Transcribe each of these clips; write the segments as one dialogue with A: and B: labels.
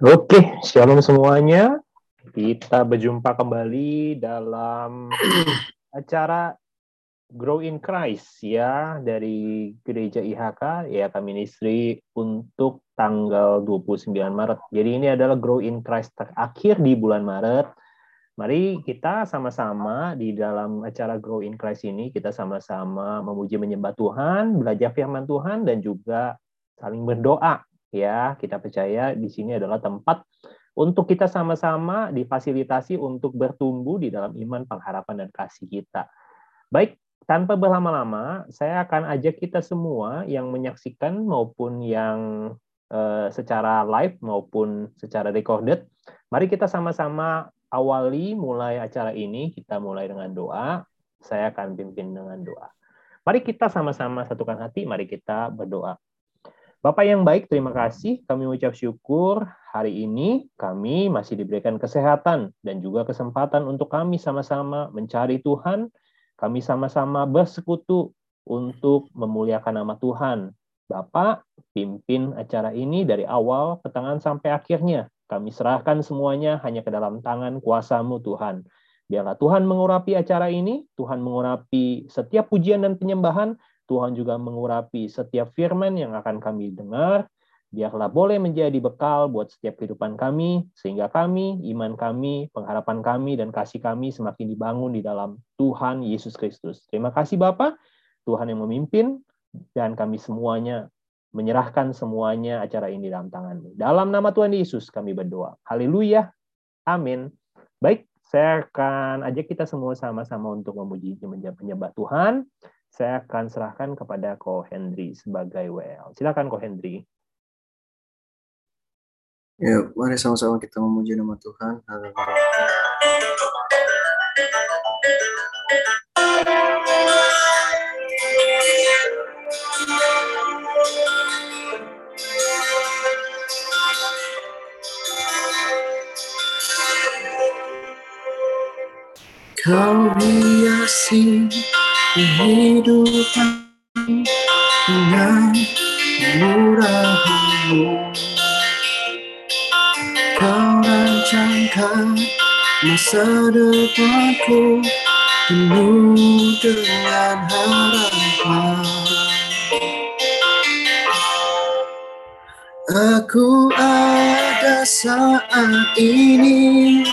A: Oke, shalom semuanya. Kita berjumpa kembali dalam acara Grow in Christ ya dari Gereja IHK ya kami Ministry untuk tanggal 29 Maret. Jadi ini adalah Grow in Christ terakhir di bulan Maret Mari kita sama-sama di dalam acara Grow in Christ ini kita sama-sama memuji menyembah Tuhan, belajar firman Tuhan dan juga saling berdoa ya. Kita percaya di sini adalah tempat untuk kita sama-sama difasilitasi untuk bertumbuh di dalam iman, pengharapan dan kasih kita. Baik, tanpa berlama-lama, saya akan ajak kita semua yang menyaksikan maupun yang uh, secara live maupun secara recorded, mari kita sama-sama awali mulai acara ini, kita mulai dengan doa. Saya akan pimpin dengan doa. Mari kita sama-sama satukan hati, mari kita berdoa. Bapak yang baik, terima kasih. Kami mengucap syukur hari ini kami masih diberikan kesehatan dan juga kesempatan untuk kami sama-sama mencari Tuhan. Kami sama-sama bersekutu untuk memuliakan nama Tuhan. Bapak, pimpin acara ini dari awal, pertengahan sampai akhirnya. Kami serahkan semuanya hanya ke dalam tangan kuasamu Tuhan. Biarlah Tuhan mengurapi acara ini, Tuhan mengurapi setiap pujian dan penyembahan, Tuhan juga mengurapi setiap firman yang akan kami dengar, biarlah boleh menjadi bekal buat setiap kehidupan kami, sehingga kami, iman kami, pengharapan kami, dan kasih kami semakin dibangun di dalam Tuhan Yesus Kristus. Terima kasih Bapak, Tuhan yang memimpin, dan kami semuanya menyerahkan semuanya acara ini dalam tanganmu. Dalam nama Tuhan Yesus kami berdoa. Haleluya. Amin. Baik, saya akan ajak kita semua sama-sama untuk memuji menyembah Tuhan. Saya akan serahkan kepada Ko Hendri sebagai WL. Silakan Ko Hendri.
B: Ya, mari sama-sama kita memuji nama Tuhan. Haleluya. Kau hiasi kehidupan dengan murahmu. Kau rancangkan masa depanku penuh dengan harapan. Aku ada saat ini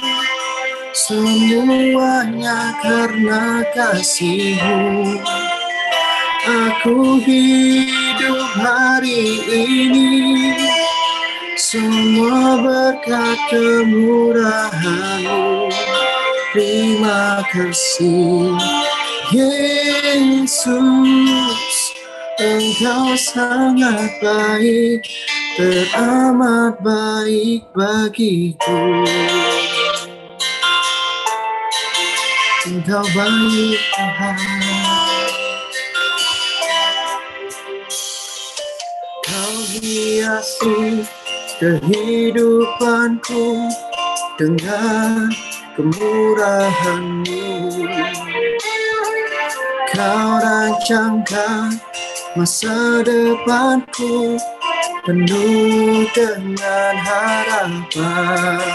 B: Semuanya karena kasihmu. Aku hidup hari ini. Semua berkat kemurahanmu. Terima kasih Yesus. Engkau sangat baik Teramat baik bagiku Engkau baik Tuhan. Kau hiasi kehidupanku dengan kemurahanmu. Kau rancangkan masa depanku penuh dengan harapan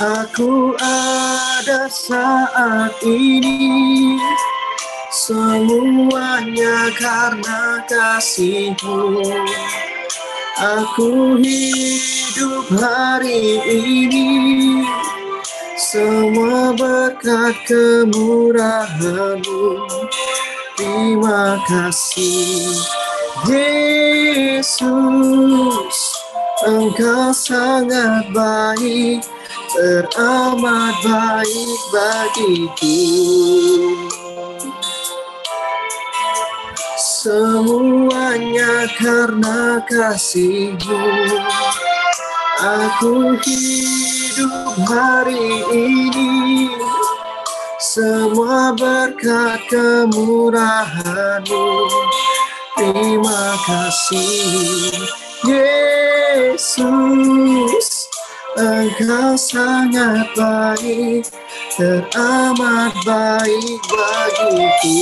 B: Aku ada saat ini. Semuanya karena kasihmu. Aku hidup hari ini. Semua berkat kemurahanmu. Terima kasih Yesus. Engkau sangat baik teramat baik bagiku. Semuanya karena kasihmu. Aku hidup hari ini. Semua berkat kemurahanmu. Terima kasih Yesus Engkau sangat baik, teramat baik bagiku.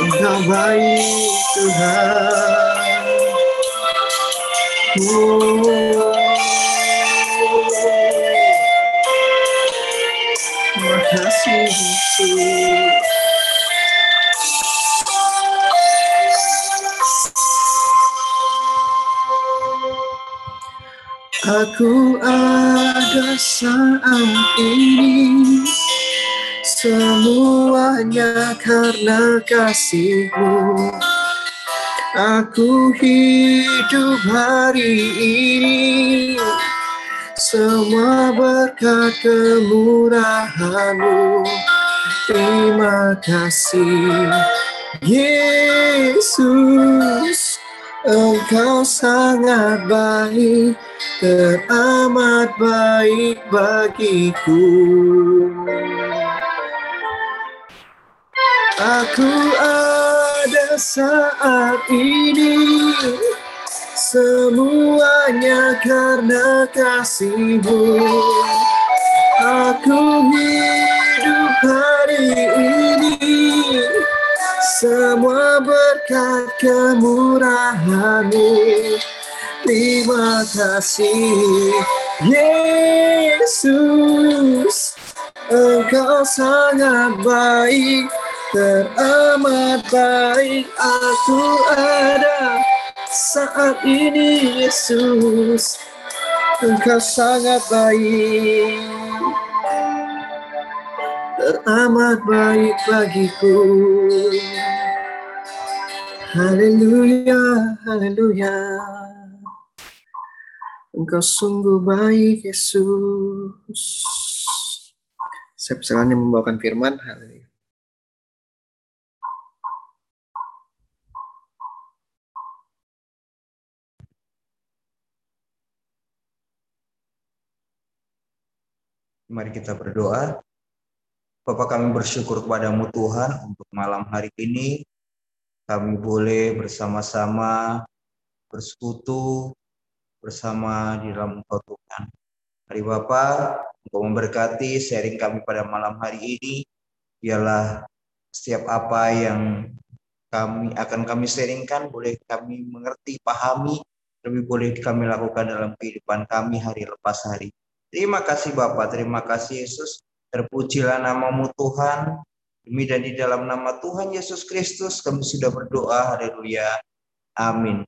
B: Engkau baik Tuhan. Oh. Terima kasih Tuhan. Aku ada saat ini. Semuanya karena kasihmu. Aku hidup hari ini. Semua berkat kemurahanmu. Terima kasih Yesus Engkau sangat baik teramat baik bagiku. Aku ada saat ini semuanya karena kasihmu. Aku hidup hari ini semua berkat kemurahanmu. Terima kasih Yesus. Engkau sangat baik Teramat baik. Aku ada saat ini Yesus. Engkau sangat baik Teramat baik bagiku Haleluya, haleluya. Engkau sungguh baik, Yesus. Saya persilakan membawakan firman. Haleluya.
C: Mari kita berdoa. Bapak kami bersyukur kepadamu Tuhan untuk malam hari ini. Kami boleh bersama-sama bersekutu bersama di dalam Engkau Tuhan. Mari Bapak, untuk memberkati sharing kami pada malam hari ini. Biarlah setiap apa yang kami akan kami sharingkan boleh kami mengerti, pahami, lebih boleh kami lakukan dalam kehidupan kami hari lepas hari. Terima kasih Bapak, terima kasih Yesus. Terpujilah namamu Tuhan. Demi dan di dalam nama Tuhan Yesus Kristus kami sudah berdoa. Haleluya. Amin.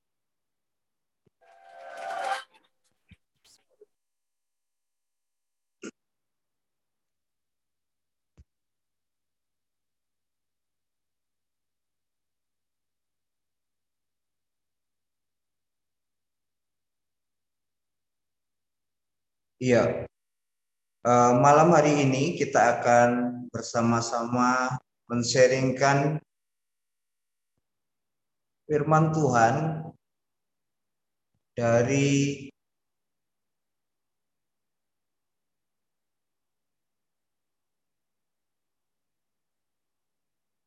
C: Iya, malam hari ini kita akan bersama-sama men-sharingkan firman Tuhan dari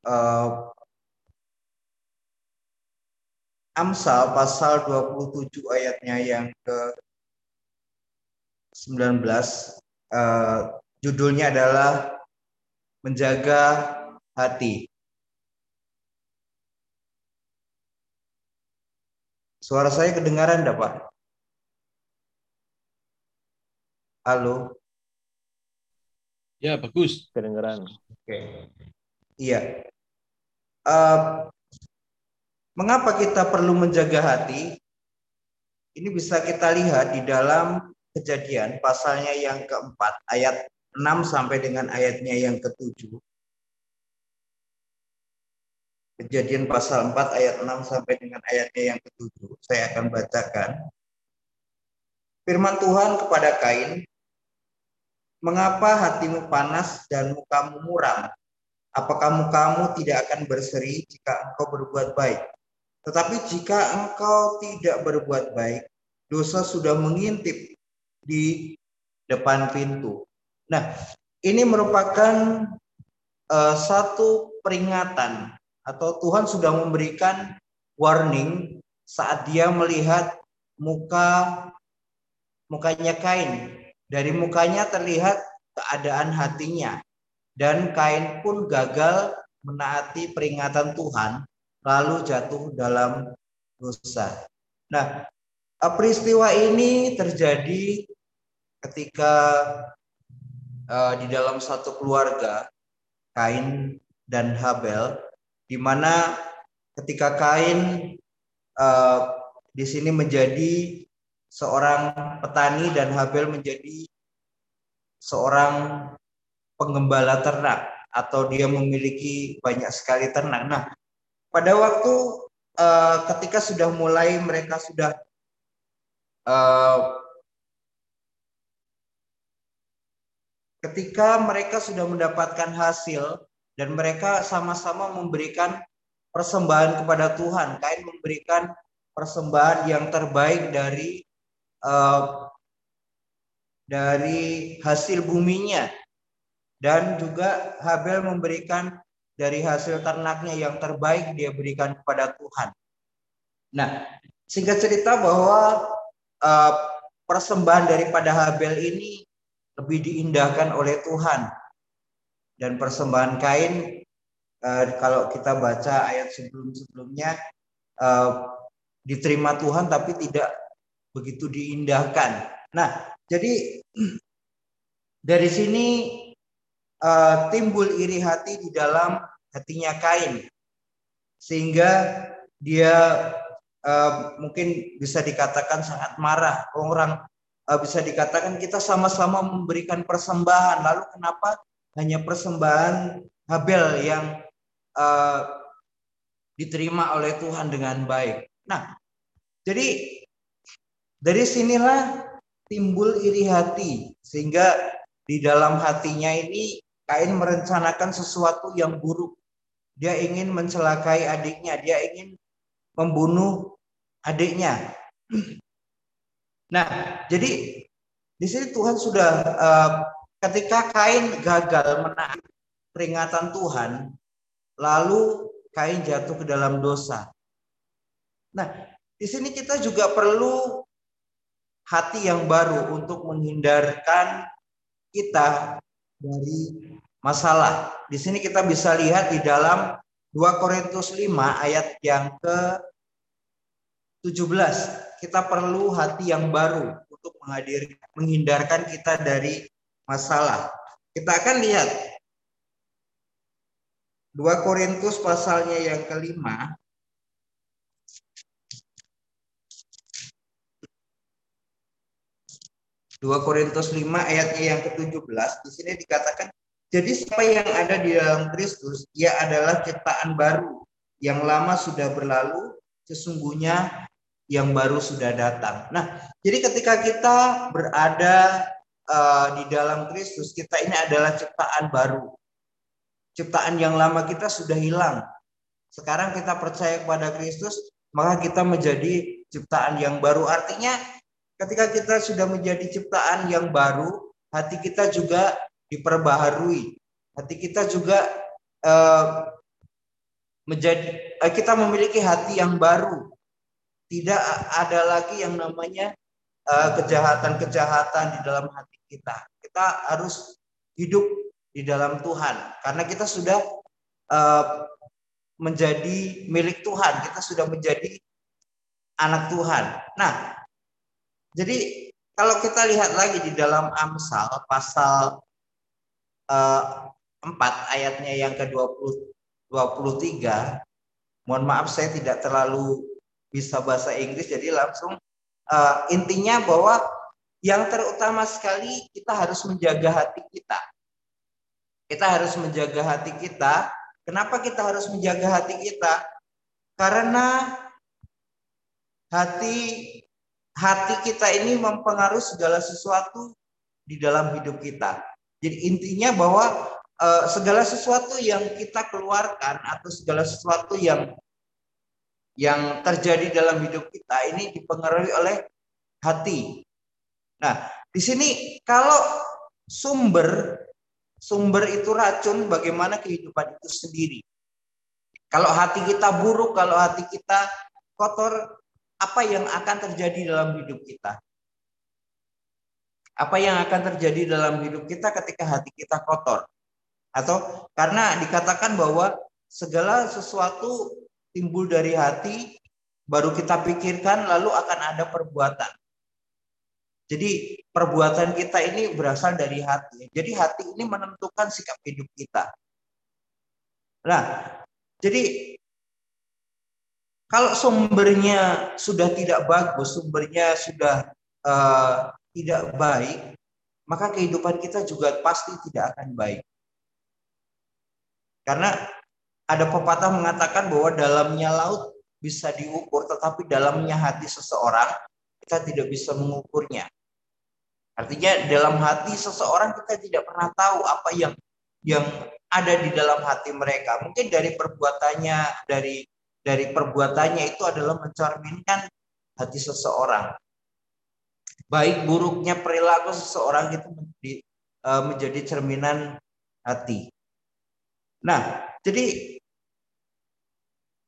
C: uh, Amsal pasal 27 ayatnya yang ke 19 uh, judulnya adalah menjaga hati. Suara saya kedengaran enggak, Pak? Halo.
D: Ya, bagus. Kedengaran.
C: Oke. Iya. Uh, mengapa kita perlu menjaga hati? Ini bisa kita lihat di dalam kejadian pasalnya yang keempat ayat 6 sampai dengan ayatnya yang ketujuh. Kejadian pasal 4 ayat 6 sampai dengan ayatnya yang ketujuh. Saya akan bacakan. Firman Tuhan kepada Kain, Mengapa hatimu panas dan mukamu muram? Apakah mukamu tidak akan berseri jika engkau berbuat baik? Tetapi jika engkau tidak berbuat baik, dosa sudah mengintip di depan pintu. Nah, ini merupakan uh, satu peringatan atau Tuhan sudah memberikan warning saat dia melihat muka mukanya Kain. Dari mukanya terlihat keadaan hatinya dan Kain pun gagal menaati peringatan Tuhan lalu jatuh dalam dosa. Nah, peristiwa ini terjadi ketika uh, di dalam satu keluarga Kain dan Habel, di mana ketika Kain uh, di sini menjadi seorang petani dan Habel menjadi seorang penggembala ternak atau dia memiliki banyak sekali ternak. Nah, pada waktu uh, ketika sudah mulai mereka sudah uh, ketika mereka sudah mendapatkan hasil dan mereka sama-sama memberikan persembahan kepada Tuhan. Kain memberikan persembahan yang terbaik dari uh, dari hasil buminya dan juga Habel memberikan dari hasil ternaknya yang terbaik dia berikan kepada Tuhan. Nah, singkat cerita bahwa uh, persembahan daripada Habel ini lebih diindahkan oleh Tuhan. Dan persembahan Kain uh, kalau kita baca ayat sebelum-sebelumnya uh, diterima Tuhan tapi tidak begitu diindahkan. Nah, jadi dari sini timbul iri hati di dalam hatinya Kain sehingga dia uh, mungkin bisa dikatakan sangat marah orang uh, bisa dikatakan kita sama-sama memberikan persembahan. Lalu kenapa hanya persembahan Habel yang uh, diterima oleh Tuhan dengan baik? Nah, jadi dari sinilah timbul iri hati sehingga di dalam hatinya ini Kain merencanakan sesuatu yang buruk. Dia ingin mencelakai adiknya, dia ingin membunuh adiknya. Nah, jadi di sini Tuhan sudah uh, ketika Kain gagal menaati peringatan Tuhan, lalu Kain jatuh ke dalam dosa. Nah, di sini kita juga perlu hati yang baru untuk menghindarkan kita dari masalah. Di sini kita bisa lihat di dalam 2 Korintus 5 ayat yang ke 17 kita perlu hati yang baru untuk menghadir, menghindarkan kita dari masalah. Kita akan lihat 2 Korintus pasalnya yang kelima. Dua Korintus 5 ayatnya yang ke-17 di sini dikatakan jadi siapa yang ada di dalam Kristus ia adalah ciptaan baru yang lama sudah berlalu sesungguhnya yang baru sudah datang. Nah, jadi ketika kita berada uh, di dalam Kristus, kita ini adalah ciptaan baru. Ciptaan yang lama kita sudah hilang. Sekarang kita percaya kepada Kristus, maka kita menjadi ciptaan yang baru. Artinya, ketika kita sudah menjadi ciptaan yang baru, hati kita juga diperbaharui. Hati kita juga uh, menjadi uh, kita memiliki hati yang baru tidak ada lagi yang namanya eh, kejahatan-kejahatan uh, di dalam hati kita. Kita harus hidup di dalam Tuhan karena kita sudah uh, menjadi milik Tuhan, kita sudah menjadi anak Tuhan. Nah, jadi kalau kita lihat lagi di dalam Amsal pasal eh, 4 ayatnya yang ke-20 23 mohon maaf saya tidak terlalu bisa bahasa Inggris jadi langsung uh, intinya bahwa yang terutama sekali kita harus menjaga hati kita. Kita harus menjaga hati kita. Kenapa kita harus menjaga hati kita? Karena hati hati kita ini mempengaruhi segala sesuatu di dalam hidup kita. Jadi intinya bahwa uh, segala sesuatu yang kita keluarkan atau segala sesuatu yang yang terjadi dalam hidup kita ini dipengaruhi oleh hati. Nah, di sini kalau sumber sumber itu racun, bagaimana kehidupan itu sendiri? Kalau hati kita buruk, kalau hati kita kotor, apa yang akan terjadi dalam hidup kita? Apa yang akan terjadi dalam hidup kita ketika hati kita kotor? Atau karena dikatakan bahwa segala sesuatu timbul dari hati, baru kita pikirkan, lalu akan ada perbuatan. Jadi perbuatan kita ini berasal dari hati. Jadi hati ini menentukan sikap hidup kita. Nah, jadi kalau sumbernya sudah tidak bagus, sumbernya sudah uh, tidak baik, maka kehidupan kita juga pasti tidak akan baik. Karena ada pepatah mengatakan bahwa dalamnya laut bisa diukur, tetapi dalamnya hati seseorang kita tidak bisa mengukurnya. Artinya dalam hati seseorang kita tidak pernah tahu apa yang yang ada di dalam hati mereka. Mungkin dari perbuatannya, dari dari perbuatannya itu adalah mencerminkan hati seseorang. Baik buruknya perilaku seseorang itu menjadi, uh, menjadi cerminan hati. Nah, jadi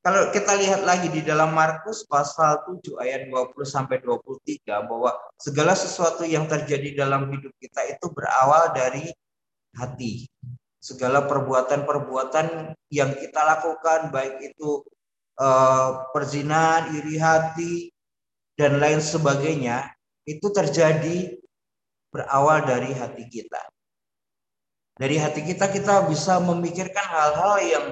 C: kalau kita lihat lagi di dalam Markus pasal 7 ayat 20 sampai 23 bahwa segala sesuatu yang terjadi dalam hidup kita itu berawal dari hati. Segala perbuatan-perbuatan yang kita lakukan baik itu uh, perzinahan, iri hati dan lain sebagainya itu terjadi berawal dari hati kita. Dari hati kita kita bisa memikirkan hal-hal yang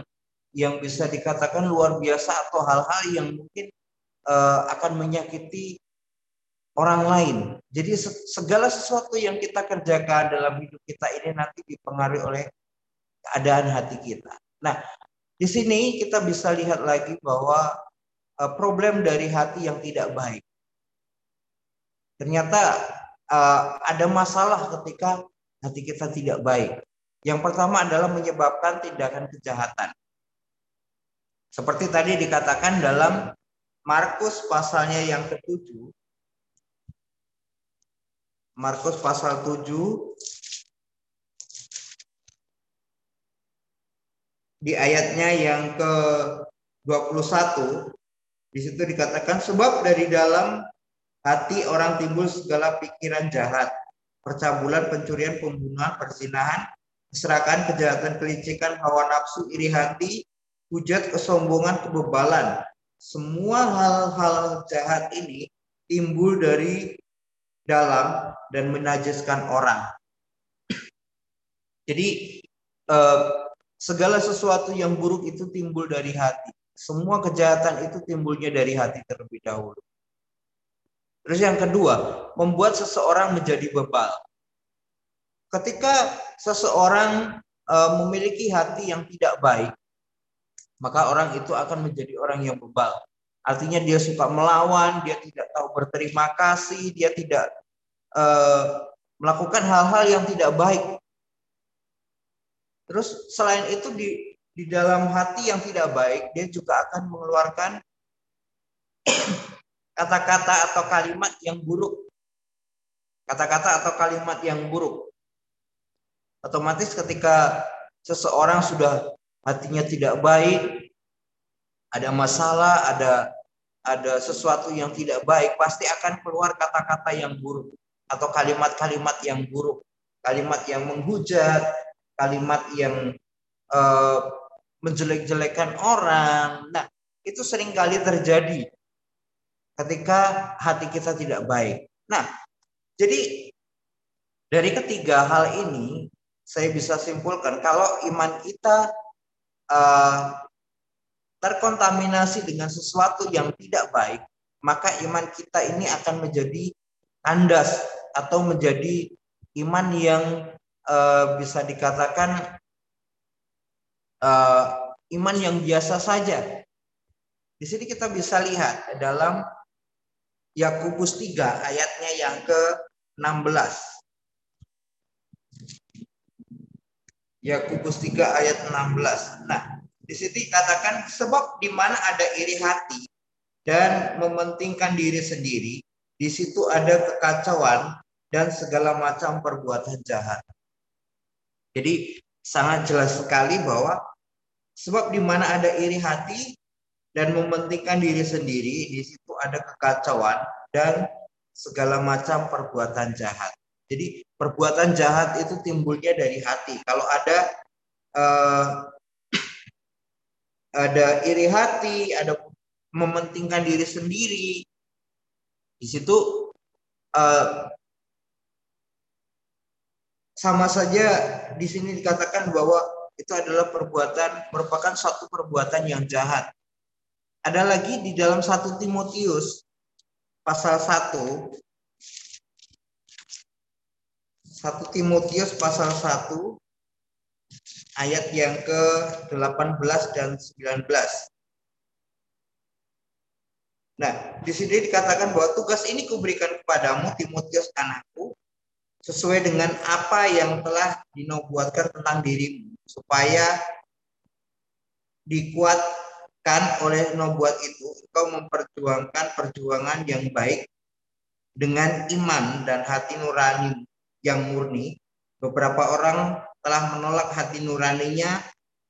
C: yang bisa dikatakan luar biasa atau hal-hal yang mungkin uh, akan menyakiti orang lain. Jadi segala sesuatu yang kita kerjakan dalam hidup kita ini nanti dipengaruhi oleh keadaan hati kita. Nah, di sini kita bisa lihat lagi bahwa uh, problem dari hati yang tidak baik. Ternyata uh, ada masalah ketika hati kita tidak baik. Yang pertama adalah menyebabkan tindakan kejahatan. Seperti tadi dikatakan dalam Markus pasalnya yang ketujuh. Markus pasal 7 di ayatnya yang ke 21 di situ dikatakan sebab dari dalam hati orang timbul segala pikiran jahat, percabulan, pencurian, pembunuhan, persinahan, keserakahan, kejahatan, kelicikan, hawa nafsu, iri hati, hujat, kesombongan, kebebalan. Semua hal-hal jahat ini timbul dari dalam dan menajiskan orang. Jadi eh, segala sesuatu yang buruk itu timbul dari hati. Semua kejahatan itu timbulnya dari hati terlebih dahulu. Terus yang kedua, membuat seseorang menjadi bebal. Ketika seseorang uh, memiliki hati yang tidak baik, maka orang itu akan menjadi orang yang bebal. Artinya dia suka melawan, dia tidak tahu berterima kasih, dia tidak uh, melakukan hal-hal yang tidak baik. Terus selain itu di di dalam hati yang tidak baik, dia juga akan mengeluarkan kata-kata atau kalimat yang buruk. Kata-kata atau kalimat yang buruk. Otomatis ketika seseorang sudah hatinya tidak baik, ada masalah, ada ada sesuatu yang tidak baik, pasti akan keluar kata-kata yang buruk atau kalimat-kalimat yang buruk, kalimat yang menghujat, kalimat yang uh, menjelek-jelekan orang. Nah, itu sering kali terjadi ketika hati kita tidak baik. Nah, jadi dari ketiga hal ini saya bisa simpulkan kalau iman kita uh, terkontaminasi dengan sesuatu yang tidak baik, maka iman kita ini akan menjadi kandas atau menjadi iman yang uh, bisa dikatakan uh, iman yang biasa saja. Di sini kita bisa lihat dalam Yakobus 3 ayatnya yang ke-16. Yakobus 3 ayat 16. Nah, di sini katakan sebab di mana ada iri hati dan mementingkan diri sendiri, di situ ada kekacauan dan segala macam perbuatan jahat. Jadi sangat jelas sekali bahwa sebab di mana ada iri hati dan mementingkan diri sendiri, di situ ada kekacauan dan segala macam perbuatan jahat. Jadi perbuatan jahat itu timbulnya dari hati. Kalau ada uh, ada iri hati, ada mementingkan diri sendiri. Di situ uh, sama saja di sini dikatakan bahwa itu adalah perbuatan merupakan suatu perbuatan yang jahat. Ada lagi di dalam satu Timotius pasal 1 1 Timotius pasal 1 ayat yang ke-18 dan 19. Nah, di sini dikatakan bahwa tugas ini kuberikan kepadamu Timotius anakku sesuai dengan apa yang telah dinobuatkan tentang dirimu supaya dikuatkan oleh nobuat itu engkau memperjuangkan perjuangan yang baik dengan iman dan hati nurani yang murni. Beberapa orang telah menolak hati nuraninya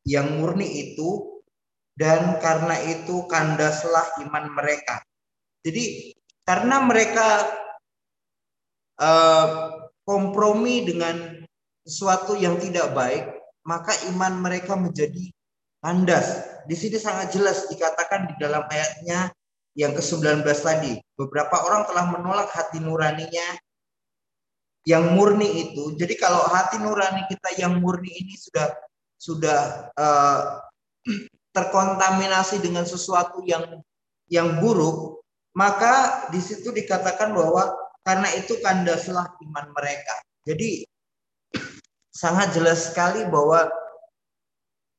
C: yang murni itu dan karena itu kandaslah iman mereka. Jadi karena mereka uh, kompromi dengan sesuatu yang tidak baik, maka iman mereka menjadi kandas. Di sini sangat jelas dikatakan di dalam ayatnya yang ke-19 tadi. Beberapa orang telah menolak hati nuraninya yang murni itu. Jadi kalau hati nurani kita yang murni ini sudah sudah uh, terkontaminasi dengan sesuatu yang yang buruk, maka di situ dikatakan bahwa karena itu kandaslah iman mereka. Jadi sangat jelas sekali bahwa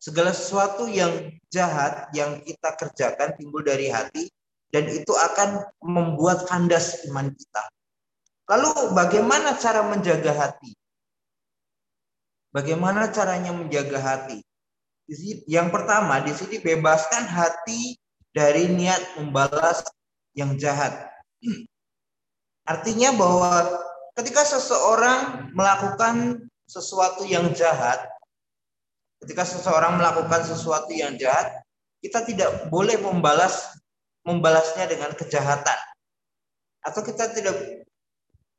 C: segala sesuatu yang jahat yang kita kerjakan timbul dari hati dan itu akan membuat kandas iman kita. Lalu bagaimana cara menjaga hati? Bagaimana caranya menjaga hati? Yang pertama di sini bebaskan hati dari niat membalas yang jahat. Artinya bahwa ketika seseorang melakukan sesuatu yang jahat, ketika seseorang melakukan sesuatu yang jahat, kita tidak boleh membalas membalasnya dengan kejahatan. Atau kita tidak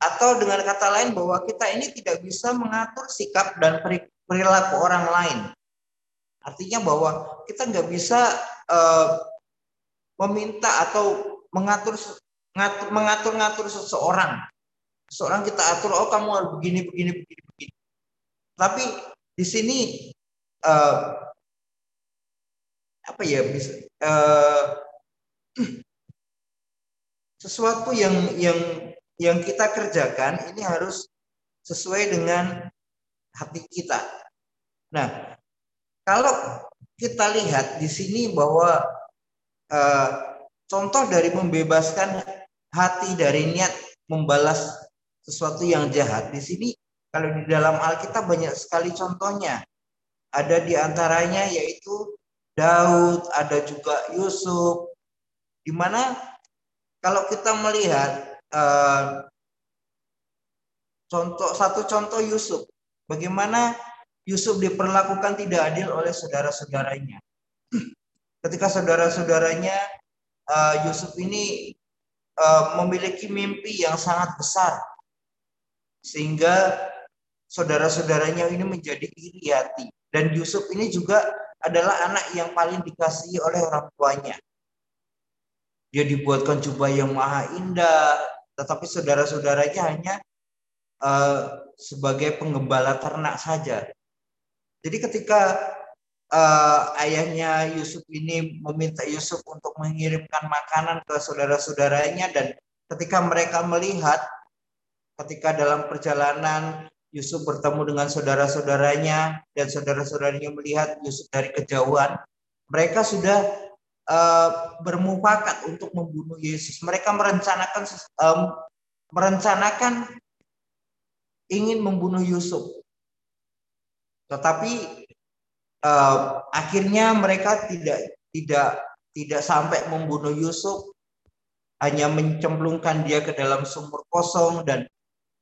C: atau dengan kata lain bahwa kita ini tidak bisa mengatur sikap dan perilaku orang lain. Artinya bahwa kita nggak bisa uh, meminta atau mengatur ngatur mengatur ngatur seseorang. Seseorang kita atur, oh kamu harus begini begini begini begini. Tapi di sini uh, apa ya bisa uh, sesuatu yang yang yang kita kerjakan ini harus sesuai dengan hati kita. Nah, kalau kita lihat di sini bahwa uh, contoh dari membebaskan hati dari niat membalas sesuatu yang jahat di sini kalau di dalam Alkitab banyak sekali contohnya. Ada di antaranya yaitu Daud, ada juga Yusuf, di mana kalau kita melihat uh, contoh satu contoh Yusuf. Bagaimana Yusuf diperlakukan tidak adil oleh saudara-saudaranya. Ketika saudara-saudaranya uh, Yusuf ini uh, memiliki mimpi yang sangat besar, sehingga saudara-saudaranya ini menjadi iri hati. Dan Yusuf ini juga adalah anak yang paling dikasihi oleh orang tuanya. Dia dibuatkan jubah yang maha indah, tetapi saudara-saudaranya hanya uh, sebagai penggembala ternak saja. Jadi ketika uh, ayahnya Yusuf ini meminta Yusuf untuk mengirimkan makanan ke saudara-saudaranya dan ketika mereka melihat ketika dalam perjalanan Yusuf bertemu dengan saudara-saudaranya dan saudara-saudaranya melihat Yusuf dari kejauhan, mereka sudah uh, bermufakat untuk membunuh Yesus. Mereka merencanakan um, merencanakan ingin membunuh Yusuf. Tetapi uh, akhirnya mereka tidak tidak tidak sampai membunuh Yusuf, hanya mencemplungkan dia ke dalam sumur kosong dan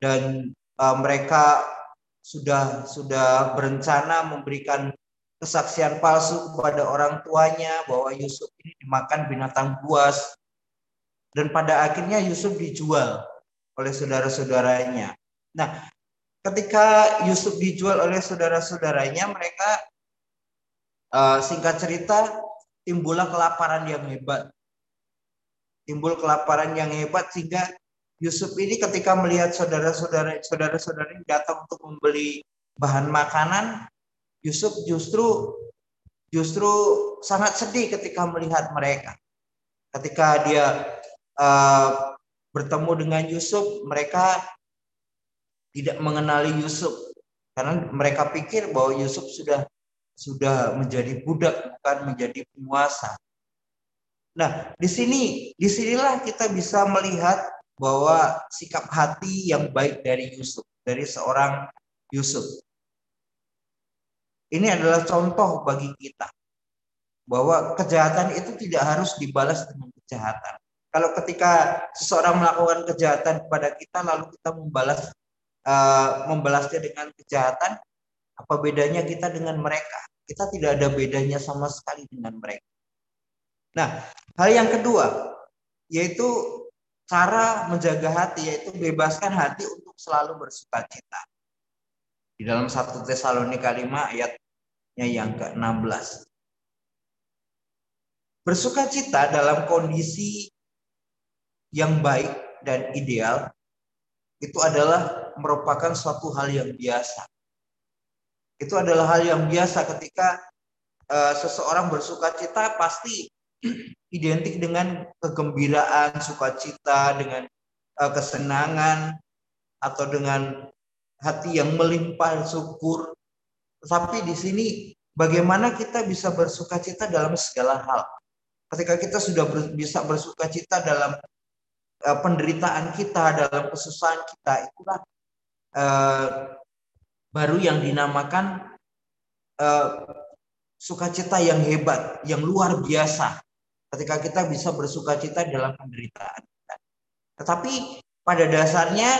C: dan uh, mereka sudah sudah berencana memberikan kesaksian palsu kepada orang tuanya bahwa Yusuf ini dimakan binatang buas dan pada akhirnya Yusuf dijual oleh saudara-saudaranya. Nah, ketika Yusuf dijual oleh saudara-saudaranya, mereka uh, singkat cerita timbullah kelaparan yang hebat. Timbul kelaparan yang hebat sehingga Yusuf ini ketika melihat saudara-saudara saudara-saudara datang untuk membeli bahan makanan, Yusuf justru justru sangat sedih ketika melihat mereka. Ketika dia uh, bertemu dengan Yusuf, mereka tidak mengenali Yusuf karena mereka pikir bahwa Yusuf sudah sudah menjadi budak bukan menjadi penguasa. Nah, di sini di sinilah kita bisa melihat bahwa sikap hati yang baik dari Yusuf, dari seorang Yusuf. Ini adalah contoh bagi kita bahwa kejahatan itu tidak harus dibalas dengan kejahatan. Kalau ketika seseorang melakukan kejahatan kepada kita lalu kita membalas uh, membalasnya dengan kejahatan, apa bedanya kita dengan mereka? Kita tidak ada bedanya sama sekali dengan mereka. Nah, hal yang kedua yaitu cara menjaga hati yaitu bebaskan hati untuk selalu bersuka cita. Di dalam satu Tesalonika 5 ayatnya yang ke-16. Bersuka cita dalam kondisi yang baik dan ideal itu adalah merupakan suatu hal yang biasa. Itu adalah hal yang biasa ketika uh, seseorang bersuka cita pasti identik dengan kegembiraan, sukacita, dengan uh, kesenangan atau dengan hati yang melimpah syukur. Tapi di sini bagaimana kita bisa bersukacita dalam segala hal. Ketika kita sudah ber, bisa bersukacita dalam uh, penderitaan kita, dalam kesusahan kita, itulah uh, baru yang dinamakan uh, sukacita yang hebat, yang luar biasa ketika kita bisa bersuka cita dalam penderitaan. Tetapi pada dasarnya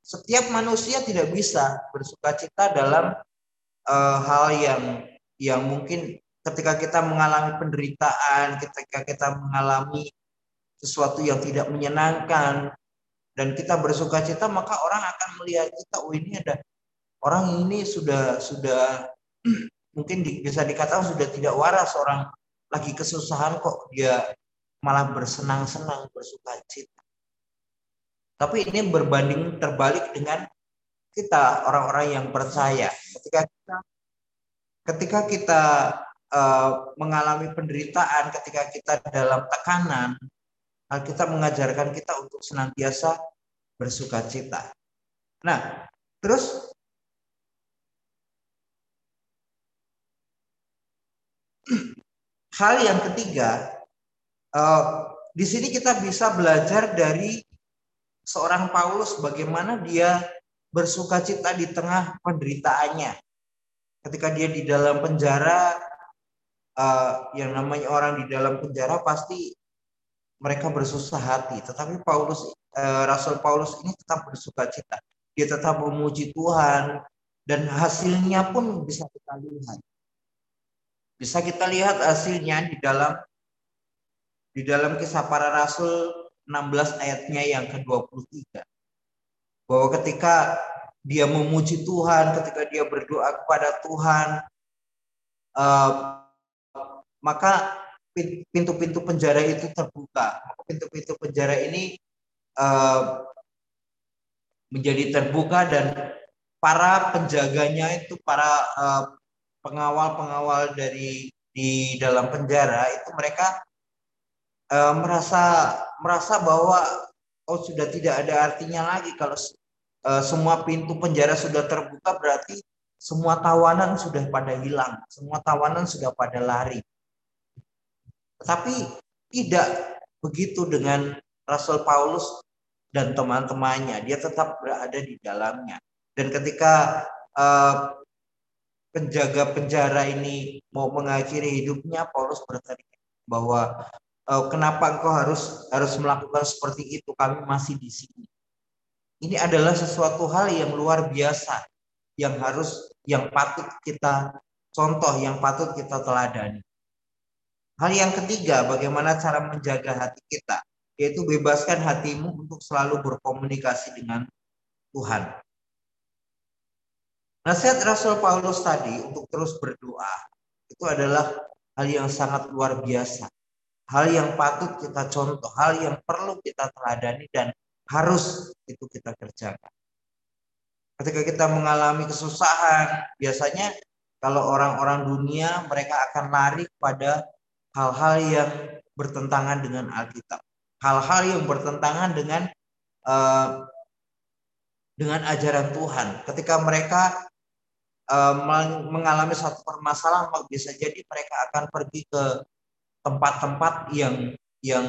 C: setiap manusia tidak bisa bersuka cita dalam uh, hal yang yang mungkin ketika kita mengalami penderitaan, ketika kita mengalami sesuatu yang tidak menyenangkan dan kita bersuka cita maka orang akan melihat kita oh ini ada orang ini sudah sudah mungkin bisa dikatakan sudah tidak waras orang lagi kesusahan kok dia malah bersenang-senang bersuka cita. Tapi ini berbanding terbalik dengan kita orang-orang yang percaya. Ketika kita ketika kita uh, mengalami penderitaan, ketika kita dalam tekanan, kita mengajarkan kita untuk senantiasa bersuka cita. Nah, terus Hal yang ketiga, uh, di sini kita bisa belajar dari seorang Paulus bagaimana dia bersuka cita di tengah penderitaannya. Ketika dia di dalam penjara, uh, yang namanya orang di dalam penjara pasti mereka bersusah hati. Tetapi Paulus, uh, Rasul Paulus ini tetap bersuka cita. Dia tetap memuji Tuhan dan hasilnya pun bisa kita lihat. Bisa kita lihat hasilnya di dalam di dalam kisah para rasul 16 ayatnya yang ke-23. Bahwa ketika dia memuji Tuhan, ketika dia berdoa kepada Tuhan, uh, maka pintu-pintu penjara itu terbuka. Pintu-pintu penjara ini uh, menjadi terbuka dan para penjaganya itu para uh, pengawal-pengawal dari di dalam penjara itu mereka uh, merasa merasa bahwa oh sudah tidak ada artinya lagi kalau uh, semua pintu penjara sudah terbuka berarti semua tawanan sudah pada hilang, semua tawanan sudah pada lari. Tapi tidak begitu dengan Rasul Paulus dan teman-temannya, dia tetap berada di dalamnya. Dan ketika uh, penjaga penjara ini mau mengakhiri hidupnya, Paulus bertanya bahwa e, kenapa engkau harus harus melakukan seperti itu? Kami masih di sini. Ini adalah sesuatu hal yang luar biasa yang harus yang patut kita contoh, yang patut kita teladani. Hal yang ketiga, bagaimana cara menjaga hati kita, yaitu bebaskan hatimu untuk selalu berkomunikasi dengan Tuhan. Nasihat Rasul Paulus tadi untuk terus berdoa itu adalah hal yang sangat luar biasa, hal yang patut kita contoh, hal yang perlu kita teladani dan harus itu kita kerjakan. Ketika kita mengalami kesusahan, biasanya kalau orang-orang dunia mereka akan lari pada hal-hal yang bertentangan dengan Alkitab, hal-hal yang bertentangan dengan uh, dengan ajaran Tuhan. Ketika mereka mengalami satu permasalahan, maka bisa jadi mereka akan pergi ke tempat-tempat yang yang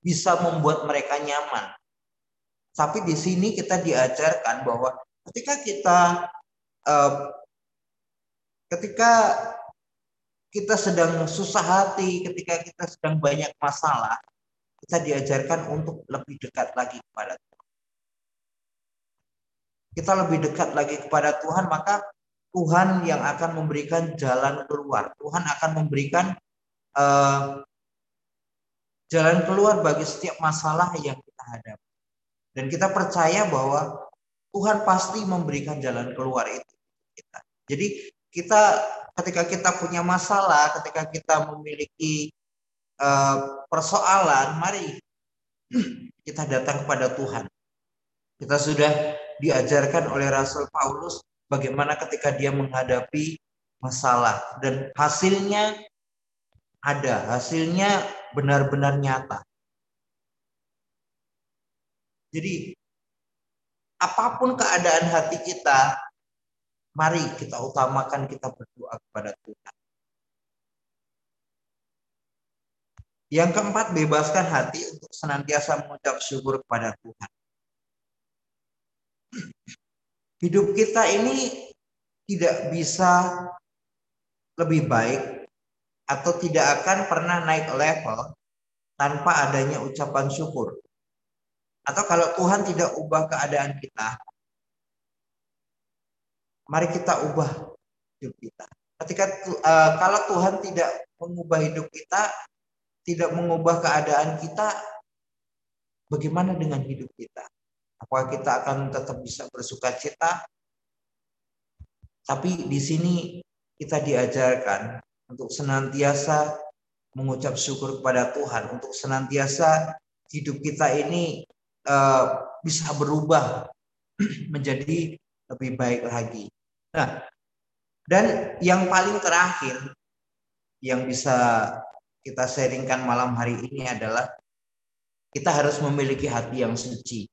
C: bisa membuat mereka nyaman. Tapi di sini kita diajarkan bahwa ketika kita uh, ketika kita sedang susah hati, ketika kita sedang banyak masalah, kita diajarkan untuk lebih dekat lagi kepada Tuhan. Kita lebih dekat lagi kepada Tuhan, maka Tuhan yang akan memberikan jalan keluar. Tuhan akan memberikan uh, jalan keluar bagi setiap masalah yang kita hadapi. Dan kita percaya bahwa Tuhan pasti memberikan jalan keluar itu kita. Jadi kita ketika kita punya masalah, ketika kita memiliki uh, persoalan, mari kita datang kepada Tuhan. Kita sudah diajarkan oleh Rasul Paulus bagaimana ketika dia menghadapi masalah dan hasilnya ada, hasilnya benar-benar nyata. Jadi apa pun keadaan hati kita, mari kita utamakan kita berdoa kepada Tuhan. Yang keempat, bebaskan hati untuk senantiasa mengucap syukur kepada Tuhan. Hidup kita ini tidak bisa lebih baik atau tidak akan pernah naik level tanpa adanya ucapan syukur. Atau kalau Tuhan tidak ubah keadaan kita, mari kita ubah hidup kita. Ketika uh, kalau Tuhan tidak mengubah hidup kita, tidak mengubah keadaan kita, bagaimana dengan hidup kita? Apakah kita akan tetap bisa bersuka cita? Tapi di sini kita diajarkan untuk senantiasa mengucap syukur kepada Tuhan, untuk senantiasa hidup kita ini uh, bisa berubah menjadi lebih baik lagi. Nah, dan yang paling terakhir yang bisa kita sharingkan malam hari ini adalah kita harus memiliki hati yang suci.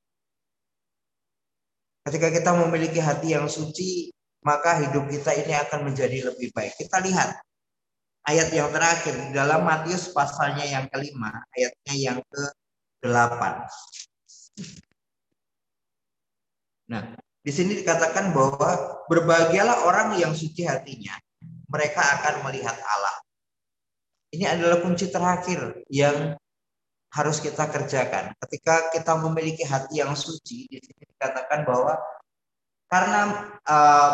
C: Ketika kita memiliki hati yang suci, maka hidup kita ini akan menjadi lebih baik. Kita lihat ayat yang terakhir dalam Matius pasalnya yang kelima, ayatnya yang ke-8. Nah, di sini dikatakan bahwa berbahagialah orang yang suci hatinya, mereka akan melihat Allah. Ini adalah kunci terakhir yang harus kita kerjakan. Ketika kita memiliki hati yang suci, di sini dikatakan bahwa karena uh,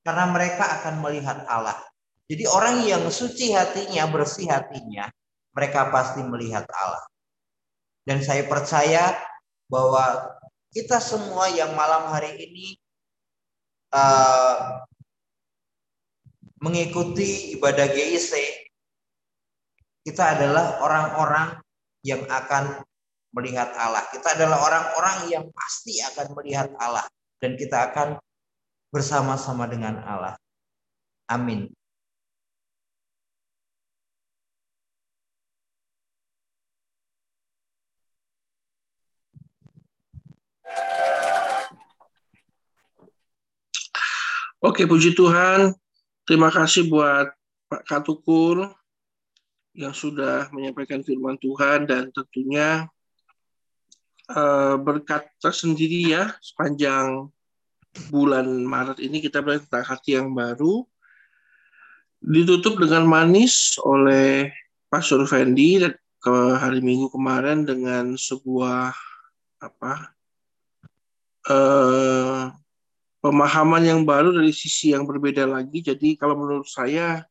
C: karena mereka akan melihat Allah. Jadi orang yang suci hatinya, bersih hatinya, mereka pasti melihat Allah. Dan saya percaya bahwa kita semua yang malam hari ini uh, mengikuti ibadah GIC, kita adalah orang-orang yang akan melihat Allah. Kita adalah orang-orang yang pasti akan melihat Allah dan kita akan bersama-sama dengan Allah. Amin.
E: Oke, puji Tuhan. Terima kasih buat Pak Katukur yang sudah menyampaikan firman Tuhan dan tentunya uh, berkat tersendiri ya sepanjang bulan Maret ini kita belajar tentang hati yang baru ditutup dengan manis oleh Pastor Fendi ke hari Minggu kemarin dengan sebuah apa uh, pemahaman yang baru dari sisi yang berbeda lagi. Jadi kalau menurut saya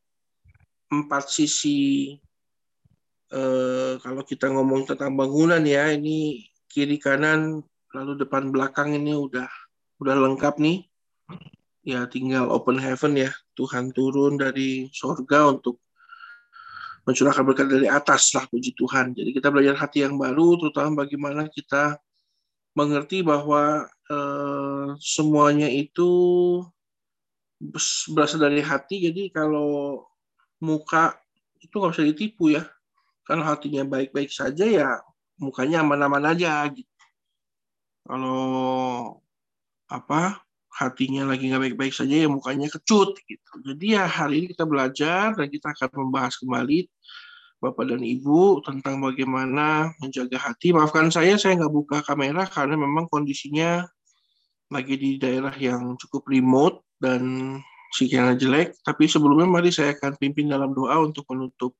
E: empat sisi eh, kalau kita ngomong tentang bangunan ya ini kiri kanan lalu depan belakang ini udah udah lengkap nih. Ya tinggal open heaven ya Tuhan turun dari sorga untuk mencurahkan berkat dari atas lah puji Tuhan. Jadi kita belajar hati yang baru, terutama bagaimana kita mengerti bahwa eh, semuanya itu berasal dari hati. Jadi kalau muka itu nggak bisa ditipu ya. Kalau hatinya baik-baik saja ya mukanya aman-aman aja gitu. Kalau apa hatinya lagi nggak baik-baik saja ya mukanya kecut gitu. Jadi ya hari ini kita belajar dan kita akan membahas kembali Bapak dan Ibu tentang bagaimana menjaga hati. Maafkan saya, saya nggak buka kamera karena memang kondisinya lagi di daerah yang cukup remote dan sinyalnya jelek. Tapi sebelumnya mari saya akan pimpin dalam doa untuk menutup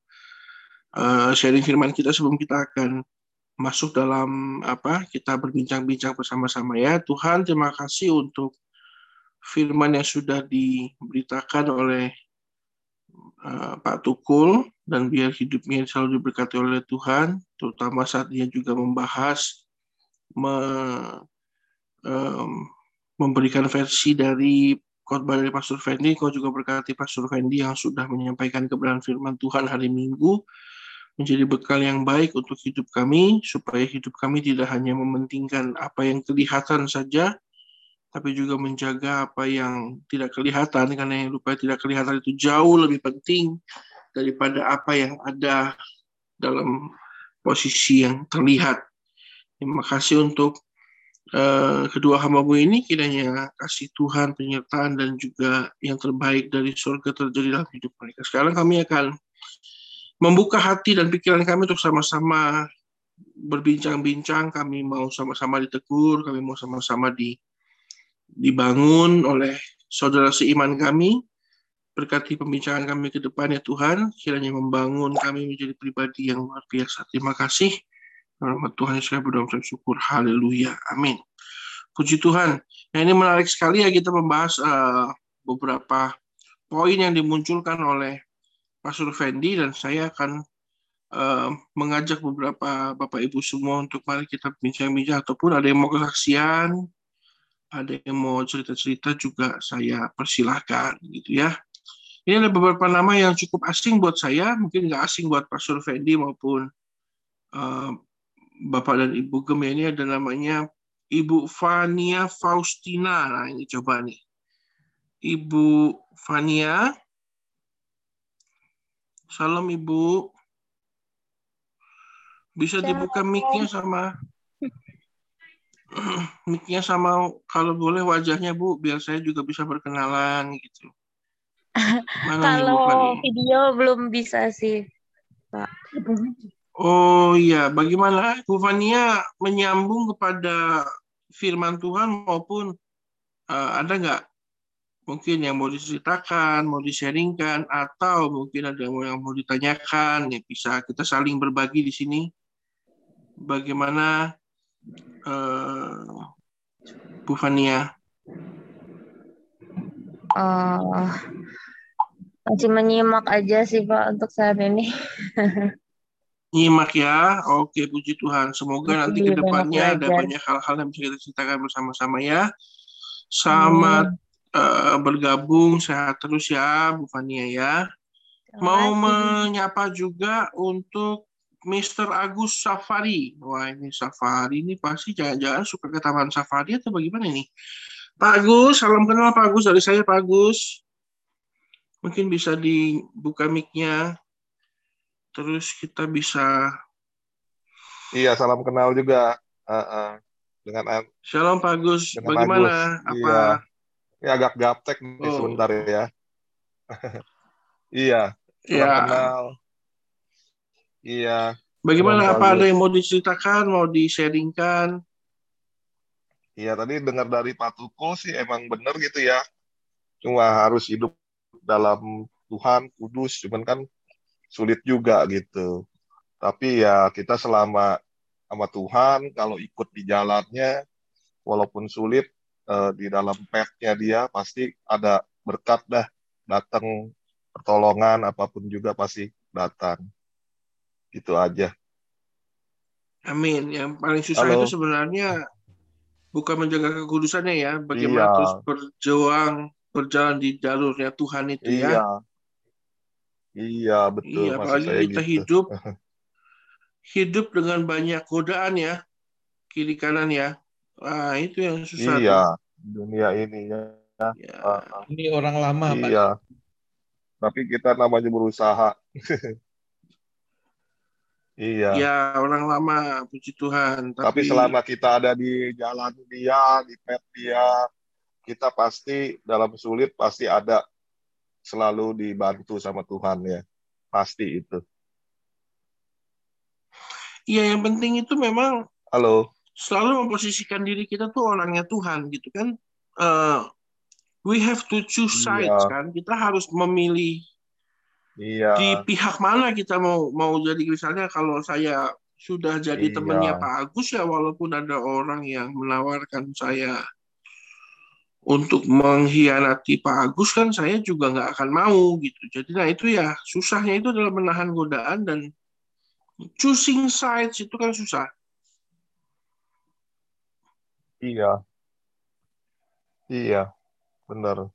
E: uh, sharing firman kita sebelum kita akan masuk dalam apa kita berbincang-bincang bersama-sama. Ya Tuhan terima kasih untuk firman yang sudah diberitakan oleh uh, Pak Tukul dan biar hidupnya selalu diberkati oleh Tuhan, terutama saat dia juga membahas me, um, memberikan versi dari khotbah dari Pastor Fendi, kau juga berkati Pastor Fendi yang sudah menyampaikan kebenaran firman Tuhan hari Minggu menjadi bekal yang baik untuk hidup kami supaya hidup kami tidak hanya mementingkan apa yang kelihatan saja tapi juga menjaga apa yang tidak kelihatan karena yang lupa tidak kelihatan itu jauh lebih penting daripada apa yang ada dalam posisi yang terlihat. Terima kasih untuk uh, kedua hambamu ini kiranya kasih Tuhan penyertaan dan juga yang terbaik dari surga terjadi dalam hidup mereka. Sekarang kami akan membuka hati dan pikiran kami untuk sama-sama berbincang-bincang, kami mau sama-sama ditegur, kami mau sama-sama di dibangun oleh saudara seiman kami. Berkati pembincangan kami ke depan ya Tuhan, kiranya membangun kami menjadi pribadi yang luar biasa. Terima kasih. Rahmat Tuhan yang saya berdoa syukur. Haleluya. Amin. Puji Tuhan. Nah ini menarik sekali ya kita membahas uh, beberapa poin yang dimunculkan oleh Pastor Fendi dan saya akan uh, mengajak beberapa Bapak Ibu semua untuk mari kita bincang-bincang ataupun ada yang mau kesaksian, ada yang mau cerita-cerita juga saya persilahkan gitu ya. Ini ada beberapa nama yang cukup asing buat saya, mungkin nggak asing buat Pak Survendi maupun uh, Bapak dan Ibu Gem ini ada namanya Ibu Fania Faustina. Nah ini coba nih. Ibu Fania. Salam Ibu. Bisa dibuka mic-nya sama mic sama kalau boleh wajahnya Bu biar saya juga bisa berkenalan gitu.
F: Mana kalau video belum bisa sih, Pak.
E: Oh iya, bagaimana Bu Fania menyambung kepada firman Tuhan maupun uh, ada nggak mungkin yang mau diceritakan, mau di-sharingkan, atau mungkin ada yang mau ditanyakan, ya bisa kita saling berbagi di sini. Bagaimana uh, Bu Fania?
F: Uh, masih menyimak aja sih Pak untuk saat ini.
E: Nyimak ya, oke puji Tuhan. Semoga nanti ke depannya ada banyak hal-hal yang bisa kita ceritakan bersama-sama ya. Selamat uh, bergabung, sehat terus ya Bu Fania ya. Mau menyapa juga untuk Mr. Agus Safari. Wah ini Safari ini pasti jangan-jangan suka ke Taman Safari atau bagaimana ini? Pak Agus, salam kenal Pak Agus dari saya Pak Agus. Mungkin bisa dibuka mic-nya. Terus kita bisa.
G: Iya, salam kenal juga. Uh, uh, dengan
E: Shalom Pak Agus. Bagaimana?
G: Agus. Apa? Iya. Ini agak gaptek nih oh. sebentar ya. iya. Ya. kenal. Iya.
E: Bagaimana apa ada yang mau diceritakan, mau di-sharingkan?
G: Iya, tadi dengar dari Pak Tuko sih emang benar gitu ya. Cuma harus hidup dalam Tuhan, kudus, cuman kan sulit juga gitu. Tapi ya kita selama sama Tuhan, kalau ikut di jalannya, walaupun sulit, eh, di dalam path-nya dia pasti ada berkat dah datang pertolongan apa pun juga pasti datang. Gitu aja.
E: Amin. Yang paling susah Halo. itu sebenarnya bukan menjaga kekudusannya ya, bagaimana iya. terus berjuang berjalan di jalurnya Tuhan itu ya. iya. ya.
G: Iya, betul.
E: Iya, apalagi
G: saya
E: kita
G: gitu.
E: hidup hidup dengan banyak godaan ya, kiri kanan ya. Wah, itu yang susah tuh.
G: Iya, dunia ini ya.
E: Ya.
G: Ah,
H: Ini orang lama, Pak.
G: iya. Tapi kita namanya berusaha. Iya.
E: Ya, orang lama, puji Tuhan.
G: Tapi
E: Tapi,
G: selama kita ada di jalan dia, di pet dia, kita pasti dalam sulit pasti ada selalu dibantu sama Tuhan ya. Pasti itu.
E: ya yang penting itu memang
G: Halo.
E: Selalu memposisikan diri kita tuh orangnya Tuhan gitu kan. Eh, we have to choose
G: Iya.
E: sides kan. Kita harus memilih
G: Iya.
E: di pihak mana kita mau mau jadi misalnya kalau saya sudah jadi
G: Iya.
E: temannya Pak Agus ya walaupun ada orang yang menawarkan saya untuk mengkhianati Pak Agus kan saya juga nggak akan mau gitu. Jadi nah itu ya susahnya itu adalah menahan godaan dan choosing sides itu kan susah.
G: Iya. Iya. Benar.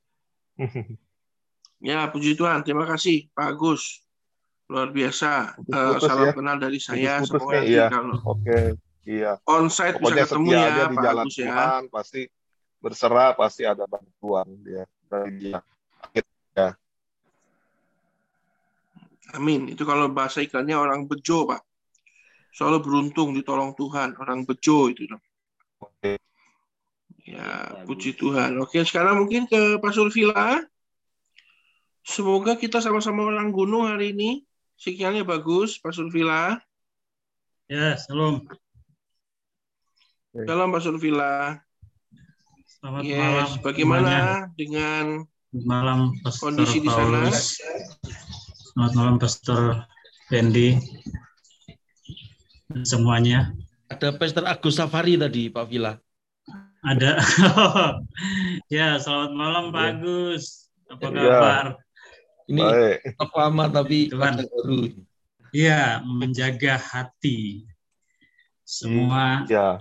E: Ya puji Tuhan, terima kasih Pak Agus. Luar biasa. Eh,
G: Putus-putus
E: salam
G: ya.
E: kenal dari saya.
G: Nih,
E: nanti
G: iya.
E: kalau
G: Oke. Iya.
E: onsite bisa ketemu ya Pak Agus ya.
G: Tuhan, pasti berserah, pasti ada bantuan dia dari dia.
E: Amin. Itu kalau bahasa iklannya orang bejo, Pak. Soalnya beruntung ditolong Tuhan. Orang bejo itu.
G: Oke.
E: Ya, puji Tuhan. Oke, sekarang mungkin ke Pak Survila. Semoga kita sama-sama orang gunung hari ini. Sinyalnya bagus, Pak Survila.
I: Ya, salam.
E: Salam Pak Survila.
I: Selamat malam.
E: Yes,
I: semuanya.
E: bagaimana dengan
I: Selamat malam, Pastor
E: kondisi di sana?
I: Paulus. Selamat malam, Pastor. Dan semuanya.
H: Ada Pastor Agus Safari tadi, Pak Villa.
I: Ada. ya, selamat malam, Pak
H: Ya.
I: Agus. Apa
G: Ya.
I: kabar?
H: Ini
G: Baik.
H: Lama tapi
I: Tuhan.
H: Baru.
I: Iya, menjaga hati. Semua
G: Ya.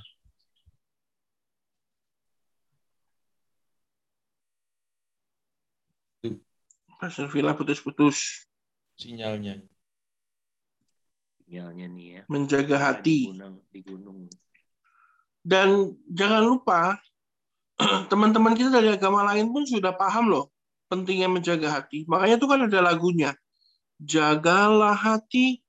E: Pak Survila putus-putus.
H: Sinyalnya.
J: sinyalnya nih ya.
E: Menjaga
J: Di
E: hati.
J: gunung, di gunung.
E: Dan jangan lupa, teman-teman kita dari agama lain pun sudah paham loh pentingnya menjaga hati. Makanya itu kan ada lagunya. Jagalah hati,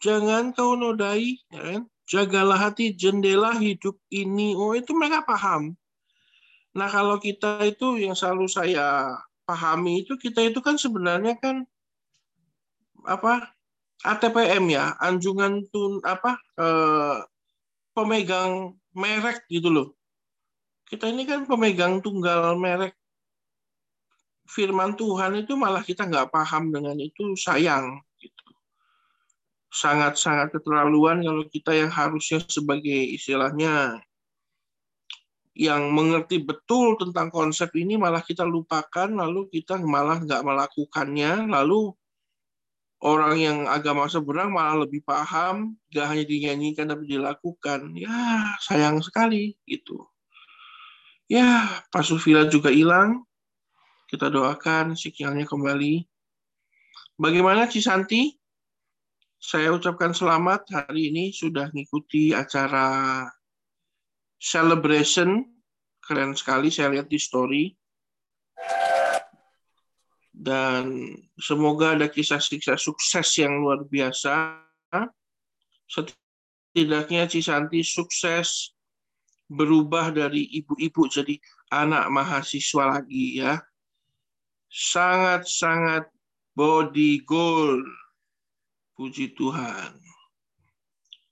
E: jangan kau nodai. Ya kan? Jagalah hati, jendela hidup ini. Oh itu mereka paham. Nah kalau kita itu yang selalu saya pahami itu, kita itu kan sebenarnya kan apa ATPM ya, anjungan tun apa eh, pemegang merek gitu loh. Kita ini kan pemegang tunggal merek firman Tuhan itu malah kita nggak paham dengan itu sayang gitu. Sangat-sangat keterlaluan kalau kita yang harusnya sebagai istilahnya yang mengerti betul tentang konsep ini malah kita lupakan lalu kita malah nggak melakukannya lalu orang yang agama seberang malah lebih paham, gak hanya dinyanyikan tapi dilakukan. Ya, sayang sekali gitu. Ya, Pak Sufila juga hilang. Kita doakan sinyalnya kembali. Bagaimana Cisanti? Saya ucapkan selamat hari ini sudah mengikuti acara celebration. Keren sekali saya lihat di story dan semoga ada kisah-kisah sukses yang luar biasa. Setidaknya Cisanti sukses berubah dari ibu-ibu jadi anak mahasiswa lagi ya. Sangat-sangat body goal. Puji Tuhan.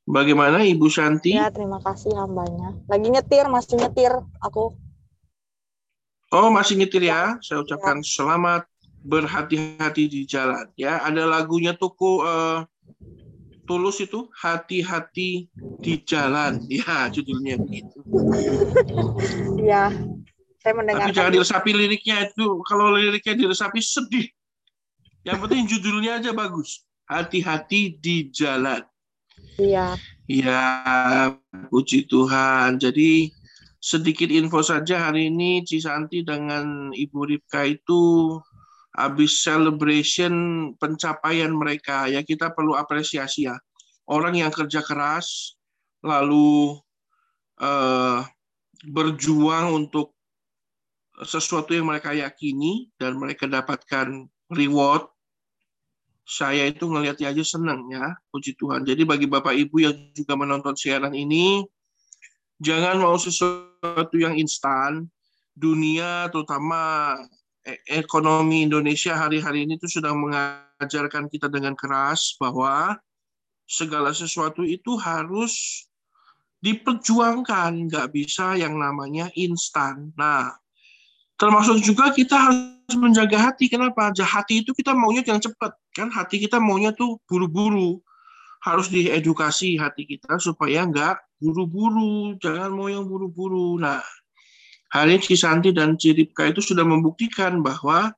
E: Bagaimana Ibu Santi?
K: Ya, terima kasih hambanya. Lagi nyetir, masih nyetir aku.
E: Oh, masih nyetir ya. Saya ucapkan selamat berhati-hati di jalan ya. Ada lagunya tuku uh, tulus itu hati-hati di jalan. Ya judulnya begitu.
K: Iya, saya mendengar.
E: tapi jangan diresapi liriknya itu. Kalau liriknya diresapi sedih. Yang penting judulnya aja bagus. Hati-hati di jalan.
K: Iya.
E: ya puji Tuhan. Jadi sedikit info saja hari ini Cisanti dengan Ibu Ripka itu habis celebration pencapaian mereka ya kita perlu apresiasi ya. Orang yang kerja keras lalu eh, berjuang untuk sesuatu yang mereka yakini dan mereka dapatkan reward saya itu ngelihatnya aja senang ya. Puji Tuhan. Jadi bagi bapak ibu yang juga menonton siaran ini jangan mau sesuatu yang instan. Dunia terutama ekonomi Indonesia hari-hari ini tuh sudah mengajarkan kita dengan keras bahwa segala sesuatu itu harus diperjuangkan, nggak bisa yang namanya instan. Nah, termasuk juga kita harus menjaga hati. Kenapa? Hati itu kita maunya yang cepat, kan? Hati kita maunya tuh buru-buru. Harus diedukasi hati kita supaya nggak buru-buru, jangan mau yang buru-buru. Nah, Hari Cisanti dan Ciripka itu sudah membuktikan bahwa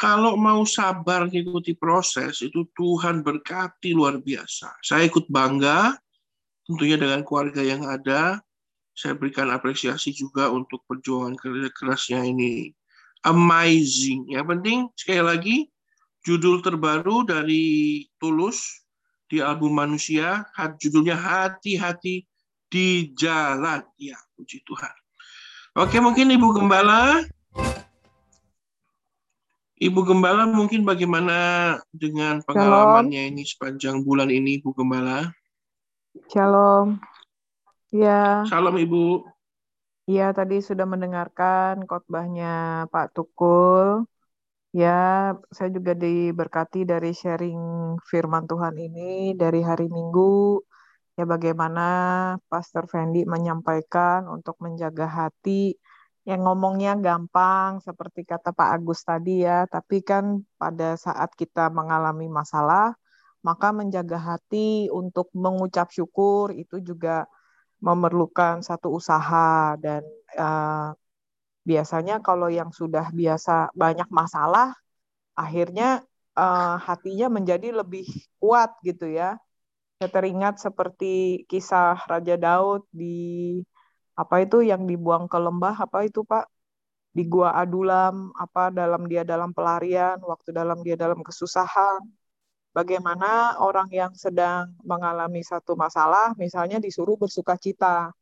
E: kalau mau sabar mengikuti proses itu Tuhan berkati luar biasa. Saya ikut bangga tentunya dengan keluarga yang ada. Saya berikan apresiasi juga untuk perjuangan kerja kerasnya ini. Amazing. Yang penting sekali lagi judul terbaru dari Tulus di album Manusia, judulnya Hati-hati di Jalan. Ya, puji Tuhan. Oke, mungkin Ibu Gembala. Ibu Gembala mungkin bagaimana dengan pengalamannya ini sepanjang bulan ini, Ibu Gembala?
J: Shalom. Ya.
E: Salam Ibu.
J: Ya, tadi sudah mendengarkan khotbahnya Pak Tukul. Ya, saya juga diberkati dari sharing firman Tuhan ini dari hari Minggu ya bagaimana Pastor Fendi menyampaikan untuk menjaga hati. Yang ngomongnya gampang seperti kata Pak Agus tadi ya, tapi kan pada saat kita mengalami masalah, maka menjaga hati untuk mengucap syukur itu juga memerlukan satu usaha. Dan uh, biasanya kalau yang sudah biasa banyak masalah, akhirnya uh, hatinya menjadi lebih kuat gitu ya saya teringat seperti kisah Raja Daud di apa itu yang dibuang ke lembah apa itu Pak? Di gua Adulam apa dalam dia dalam pelarian waktu dalam dia dalam kesusahan. Bagaimana orang yang sedang mengalami satu masalah misalnya disuruh bersuka cita.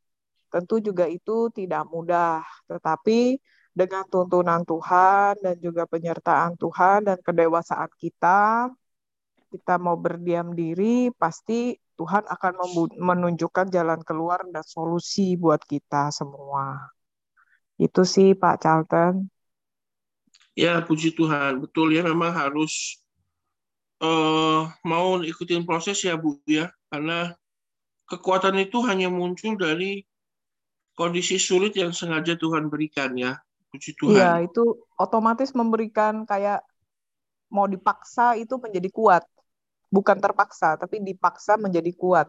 J: Tentu juga itu tidak mudah tetapi dengan tuntunan Tuhan dan juga penyertaan Tuhan dan kedewasaan kita kita mau berdiam diri, pasti Tuhan akan menunjukkan jalan keluar dan solusi buat kita semua. Itu sih Pak Charlton.
E: Ya, puji Tuhan. Betul ya, memang harus uh, mau ikutin proses ya Bu ya, karena kekuatan itu hanya muncul dari kondisi sulit yang sengaja Tuhan berikan ya. Puji Tuhan.
J: Iya, itu otomatis memberikan kayak mau dipaksa itu menjadi kuat bukan terpaksa, tapi dipaksa menjadi kuat.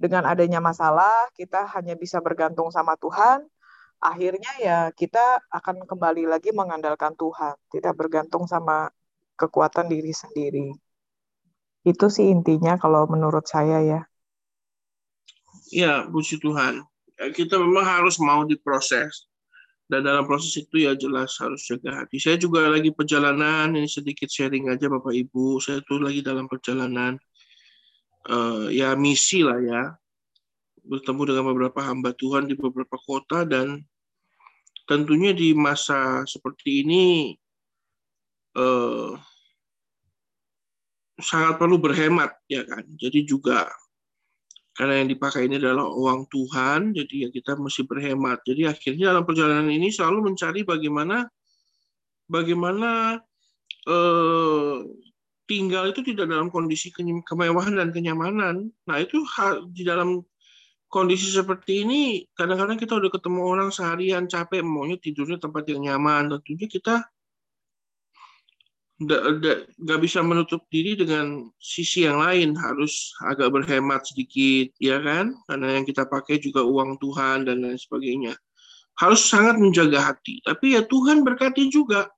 J: Dengan adanya masalah, kita hanya bisa bergantung sama Tuhan. Akhirnya ya kita akan kembali lagi mengandalkan Tuhan, tidak bergantung sama kekuatan diri sendiri. Itu sih intinya kalau menurut saya ya.
E: Ya, puji Tuhan. Ya, kita memang harus mau diproses dan dalam proses itu ya jelas harus jaga hati. Saya juga lagi perjalanan, ini sedikit sharing aja Bapak Ibu. Saya tuh lagi dalam perjalanan uh, ya misi lah ya, bertemu dengan beberapa hamba Tuhan di beberapa kota dan tentunya di masa seperti ini uh, sangat perlu berhemat ya kan. Jadi juga karena yang dipakai ini adalah uang Tuhan, jadi ya kita mesti berhemat. Jadi akhirnya dalam perjalanan ini selalu mencari bagaimana bagaimana eh, tinggal itu tidak dalam kondisi kemewahan dan kenyamanan. Nah itu di dalam kondisi seperti ini kadang-kadang kita udah ketemu orang seharian capek maunya tidurnya tempat yang nyaman tentunya kita nggak bisa menutup diri dengan sisi yang lain. Harus agak berhemat sedikit ya kan? Karena yang kita pakai juga uang Tuhan dan lain sebagainya. Harus sangat menjaga hati. Tapi ya Tuhan berkati juga.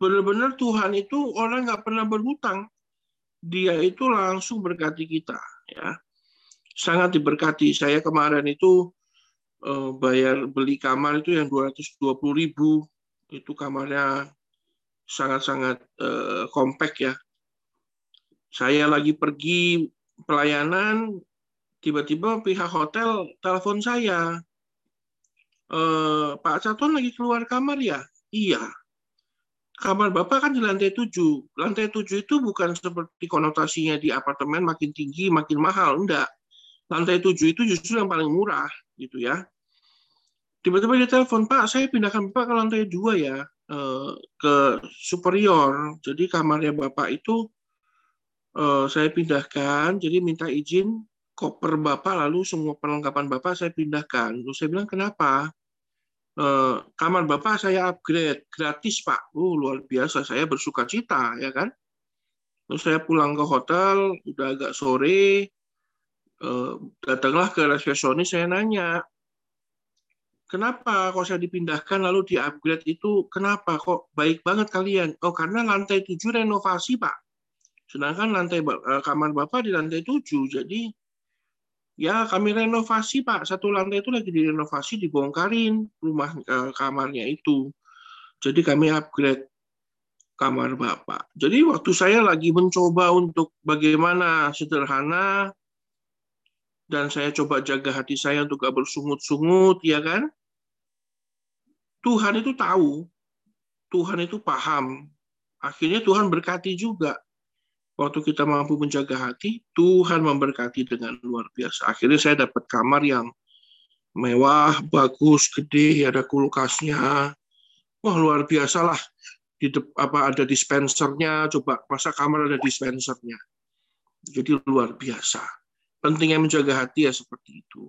E: Benar-benar Tuhan itu orang nggak pernah berhutang. Dia itu langsung berkati kita ya. Sangat diberkati. Saya kemarin itu uh, bayar beli kamar itu yang 220 ribu. Itu kamarnya sangat-sangat eh, kompak ya. Saya lagi pergi pelayanan, tiba-tiba pihak hotel telepon saya. Eh, Pak Caton lagi keluar kamar ya? Iya. Kamar Bapak kan di lantai 7. Lantai 7 itu bukan seperti konotasinya di apartemen makin tinggi, makin mahal. Enggak. Lantai 7 itu justru yang paling murah gitu ya. Tiba-tiba dia telepon, Pak, saya pindahkan Bapak ke lantai 2 ya, eh, ke superior. Jadi kamarnya Bapak itu eh, saya pindahkan, jadi minta izin koper Bapak, lalu semua perlengkapan Bapak saya pindahkan. Lalu saya bilang, kenapa? Eh, kamar Bapak saya upgrade, gratis Pak. Oh, luar biasa, saya bersuka cita, ya kan? Terus saya pulang ke hotel, udah agak sore, datanglah ke resepsionis, saya nanya, kenapa kok saya dipindahkan lalu di-upgrade itu, kenapa kok baik banget kalian? Oh, karena lantai 7 renovasi, Pak. Sedangkan lantai eh, kamar Bapak di lantai 7, jadi ya kami renovasi, Pak. Satu lantai itu lagi direnovasi, dibongkarin rumah eh, kamarnya itu. Jadi kami upgrade kamar Bapak. Jadi waktu saya lagi mencoba untuk bagaimana sederhana dan saya coba jaga hati saya untuk gak bersungut-sungut, ya kan? Tuhan itu tahu, Tuhan itu paham. Akhirnya Tuhan berkati juga. Waktu kita mampu menjaga hati, Tuhan memberkati dengan luar biasa. Akhirnya saya dapat kamar yang mewah, bagus, gede, ada kulkasnya. Wah, luar biasa lah. Di apa ada dispensernya, coba masa kamar ada dispensernya. Jadi luar biasa. Pentingnya menjaga hati ya seperti itu.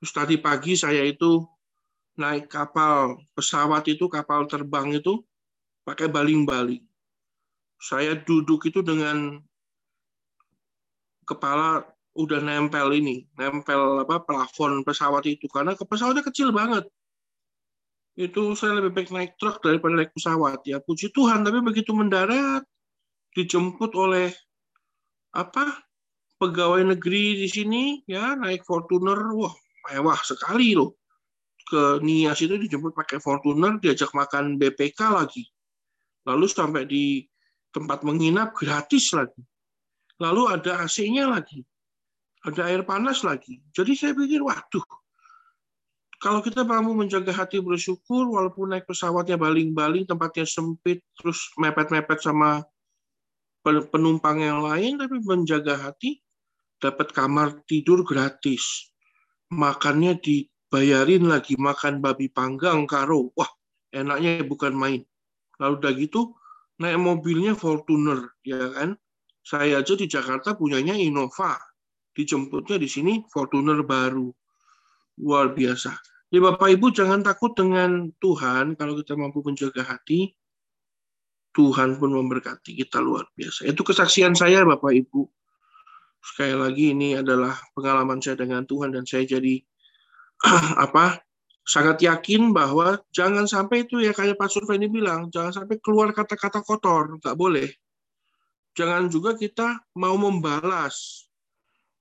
E: Terus tadi pagi saya itu naik kapal pesawat itu kapal terbang itu pakai baling-baling. Saya duduk itu dengan kepala udah nempel ini, nempel apa plafon pesawat itu karena ke pesawatnya kecil banget. Itu saya lebih baik naik truk daripada naik pesawat ya. Puji Tuhan, tapi begitu mendarat dijemput oleh apa pegawai negeri di sini ya naik Fortuner, wah mewah sekali loh ke Nias itu dijemput pakai Fortuner, diajak makan BPK lagi. Lalu sampai di tempat menginap gratis lagi. Lalu ada AC-nya lagi. Ada air panas lagi. Jadi saya pikir, waduh, kalau kita mampu menjaga hati bersyukur, walaupun naik pesawatnya baling-baling, tempatnya sempit, terus mepet-mepet sama penumpang yang lain, tapi menjaga hati, dapat kamar tidur gratis. Makannya di bayarin lagi makan babi panggang karo. Wah, enaknya bukan main. Lalu udah gitu naik mobilnya Fortuner, ya kan? Saya aja di Jakarta punyanya Innova. Dijemputnya di sini Fortuner baru. Luar biasa. Jadi Bapak Ibu jangan takut dengan Tuhan kalau kita mampu menjaga hati. Tuhan pun memberkati kita luar biasa. Itu kesaksian saya Bapak Ibu. Sekali lagi ini adalah pengalaman saya dengan Tuhan dan saya jadi apa sangat yakin bahwa jangan sampai itu ya kayak Pak Surveni bilang, jangan sampai keluar kata-kata kotor, nggak boleh. Jangan juga kita mau membalas.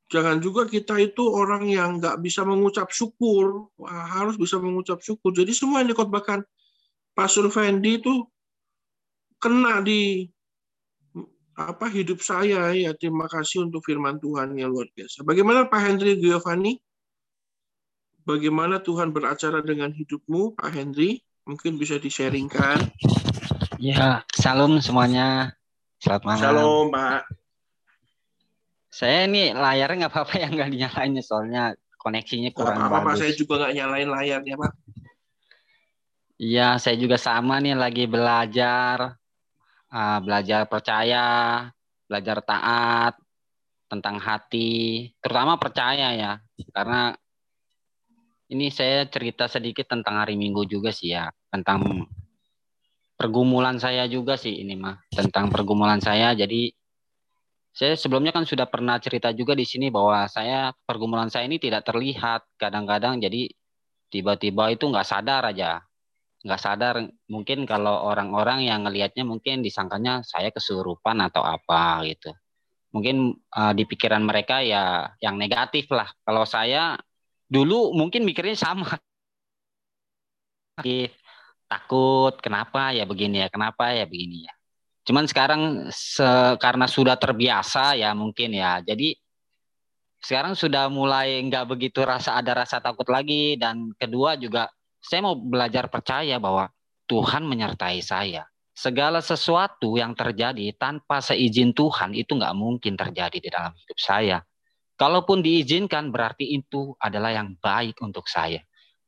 E: Jangan juga kita itu orang yang nggak bisa mengucap syukur, Wah, harus bisa mengucap syukur. Jadi semua yang dikotbahkan Pak Survendi itu kena di apa hidup saya ya terima kasih untuk firman Tuhan yang luar biasa. Bagaimana Pak Hendri Giovanni? Bagaimana Tuhan beracara dengan hidupmu, Pak Henry? Mungkin bisa di-sharingkan.
L: Ya, salam semuanya. Selamat malam.
E: Shalom, Pak.
L: Saya ini layarnya nggak apa-apa yang nggak dinyalain soalnya koneksinya kurang
E: apa -apa,
L: bagus.
E: saya juga nggak nyalain layarnya, Pak.
L: Iya, saya juga sama nih lagi belajar, uh, belajar percaya, belajar taat tentang hati, terutama percaya ya, karena ini saya cerita sedikit tentang hari Minggu juga sih ya, tentang pergumulan saya juga sih ini mah, tentang pergumulan saya. Jadi saya sebelumnya kan sudah pernah cerita juga di sini bahwa saya pergumulan saya ini tidak terlihat kadang-kadang. Jadi tiba-tiba itu nggak sadar aja. Nggak sadar mungkin kalau orang-orang yang ngelihatnya mungkin disangkanya saya kesurupan atau apa gitu. Mungkin uh, di pikiran mereka ya yang negatif lah. Kalau saya dulu mungkin mikirnya sama takut kenapa ya begini ya kenapa ya begini ya Cuman sekarang se- karena sudah terbiasa ya mungkin ya. Jadi sekarang sudah mulai nggak begitu rasa ada rasa takut lagi dan kedua juga saya mau belajar percaya bahwa Tuhan menyertai saya. Segala sesuatu yang terjadi tanpa seizin Tuhan itu nggak mungkin terjadi di dalam hidup saya. Kalaupun diizinkan berarti itu adalah yang baik untuk saya.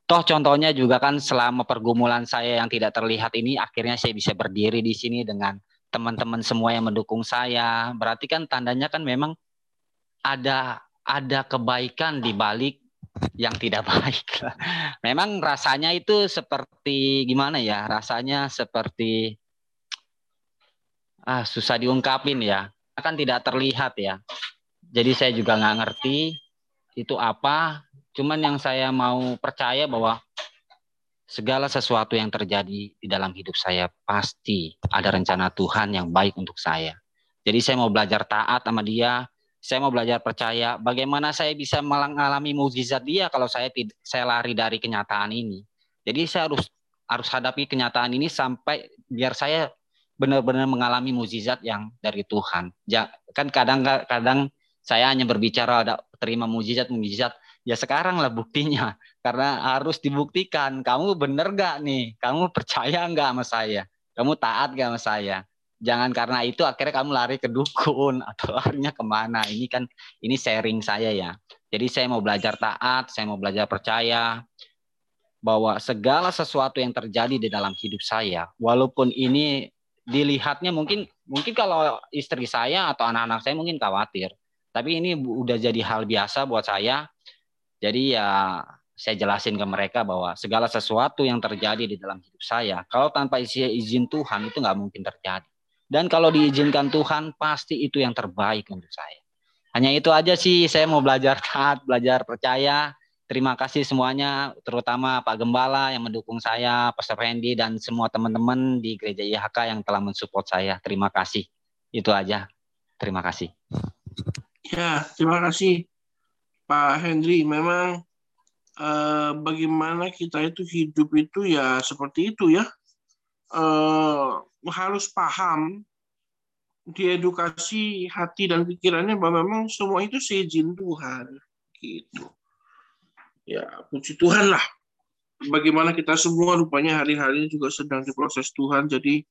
L: Toh contohnya juga kan selama pergumulan saya yang tidak terlihat ini akhirnya saya bisa berdiri di sini dengan teman-teman semua yang mendukung saya. Berarti kan tandanya kan memang ada ada kebaikan di balik yang tidak baik. Memang rasanya itu seperti gimana ya? Rasanya seperti ah susah diungkapin ya. Kan tidak terlihat ya. Jadi saya juga nggak ngerti itu apa. Cuman yang saya mau percaya bahwa segala sesuatu yang terjadi di dalam hidup saya pasti ada rencana Tuhan yang baik untuk saya. Jadi saya mau belajar taat sama dia, saya mau belajar percaya bagaimana saya bisa mengalami mukjizat dia kalau saya saya lari dari kenyataan ini. Jadi saya harus harus hadapi kenyataan ini sampai biar saya benar-benar mengalami mukjizat yang dari Tuhan. Ja, kan kadang-kadang saya hanya berbicara ada terima mukjizat mukjizat. Ya sekarang lah buktinya karena harus dibuktikan kamu benar gak nih, kamu percaya nggak sama saya, kamu taat gak sama saya. Jangan karena itu akhirnya kamu lari ke dukun atau larinya ke mana. Ini kan ini sharing saya ya. Jadi saya mau belajar taat, saya mau belajar percaya bahwa segala sesuatu yang terjadi di dalam hidup saya, walaupun ini dilihatnya mungkin mungkin kalau istri saya atau anak-anak saya mungkin khawatir, tapi ini udah jadi hal biasa buat saya. Jadi ya saya jelasin ke mereka bahwa segala sesuatu yang terjadi di dalam hidup saya, kalau tanpa izin Tuhan itu nggak mungkin terjadi. Dan kalau diizinkan Tuhan, pasti itu yang terbaik untuk saya. Hanya itu aja sih, saya mau belajar taat, belajar percaya. Terima kasih semuanya, terutama Pak Gembala yang mendukung saya, Pastor Randy, dan semua teman-teman di Gereja IHK yang telah mensupport saya. Terima kasih. Itu aja. Terima kasih.
E: Ya, terima kasih Pak Henry. Memang eh, bagaimana kita itu hidup itu ya seperti itu ya. Eh, harus paham diedukasi hati dan pikirannya bahwa memang semua itu seizin Tuhan gitu. Ya, puji Tuhan lah. Bagaimana kita semua rupanya hari-hari juga sedang diproses Tuhan jadi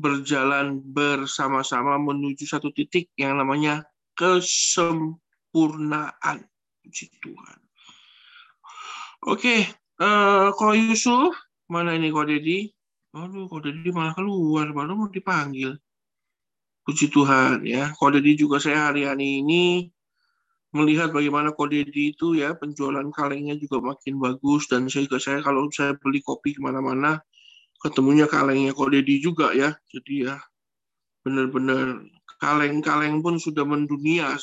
E: berjalan bersama-sama menuju satu titik yang namanya kesempurnaan. Puji Tuhan. Oke, uh, Ko Yusuf, mana ini Ko Dedi? Aduh, Ko Dedi malah keluar, baru mau dipanggil. Puji Tuhan ya. Ko Dedi juga saya hari-hari ini melihat bagaimana Ko Dedi itu ya penjualan kalengnya juga makin bagus dan saya juga saya kalau saya beli kopi ke mana-mana ketemunya kalengnya Ko Dedi juga ya. Jadi ya benar-benar kaleng-kaleng pun sudah mendunia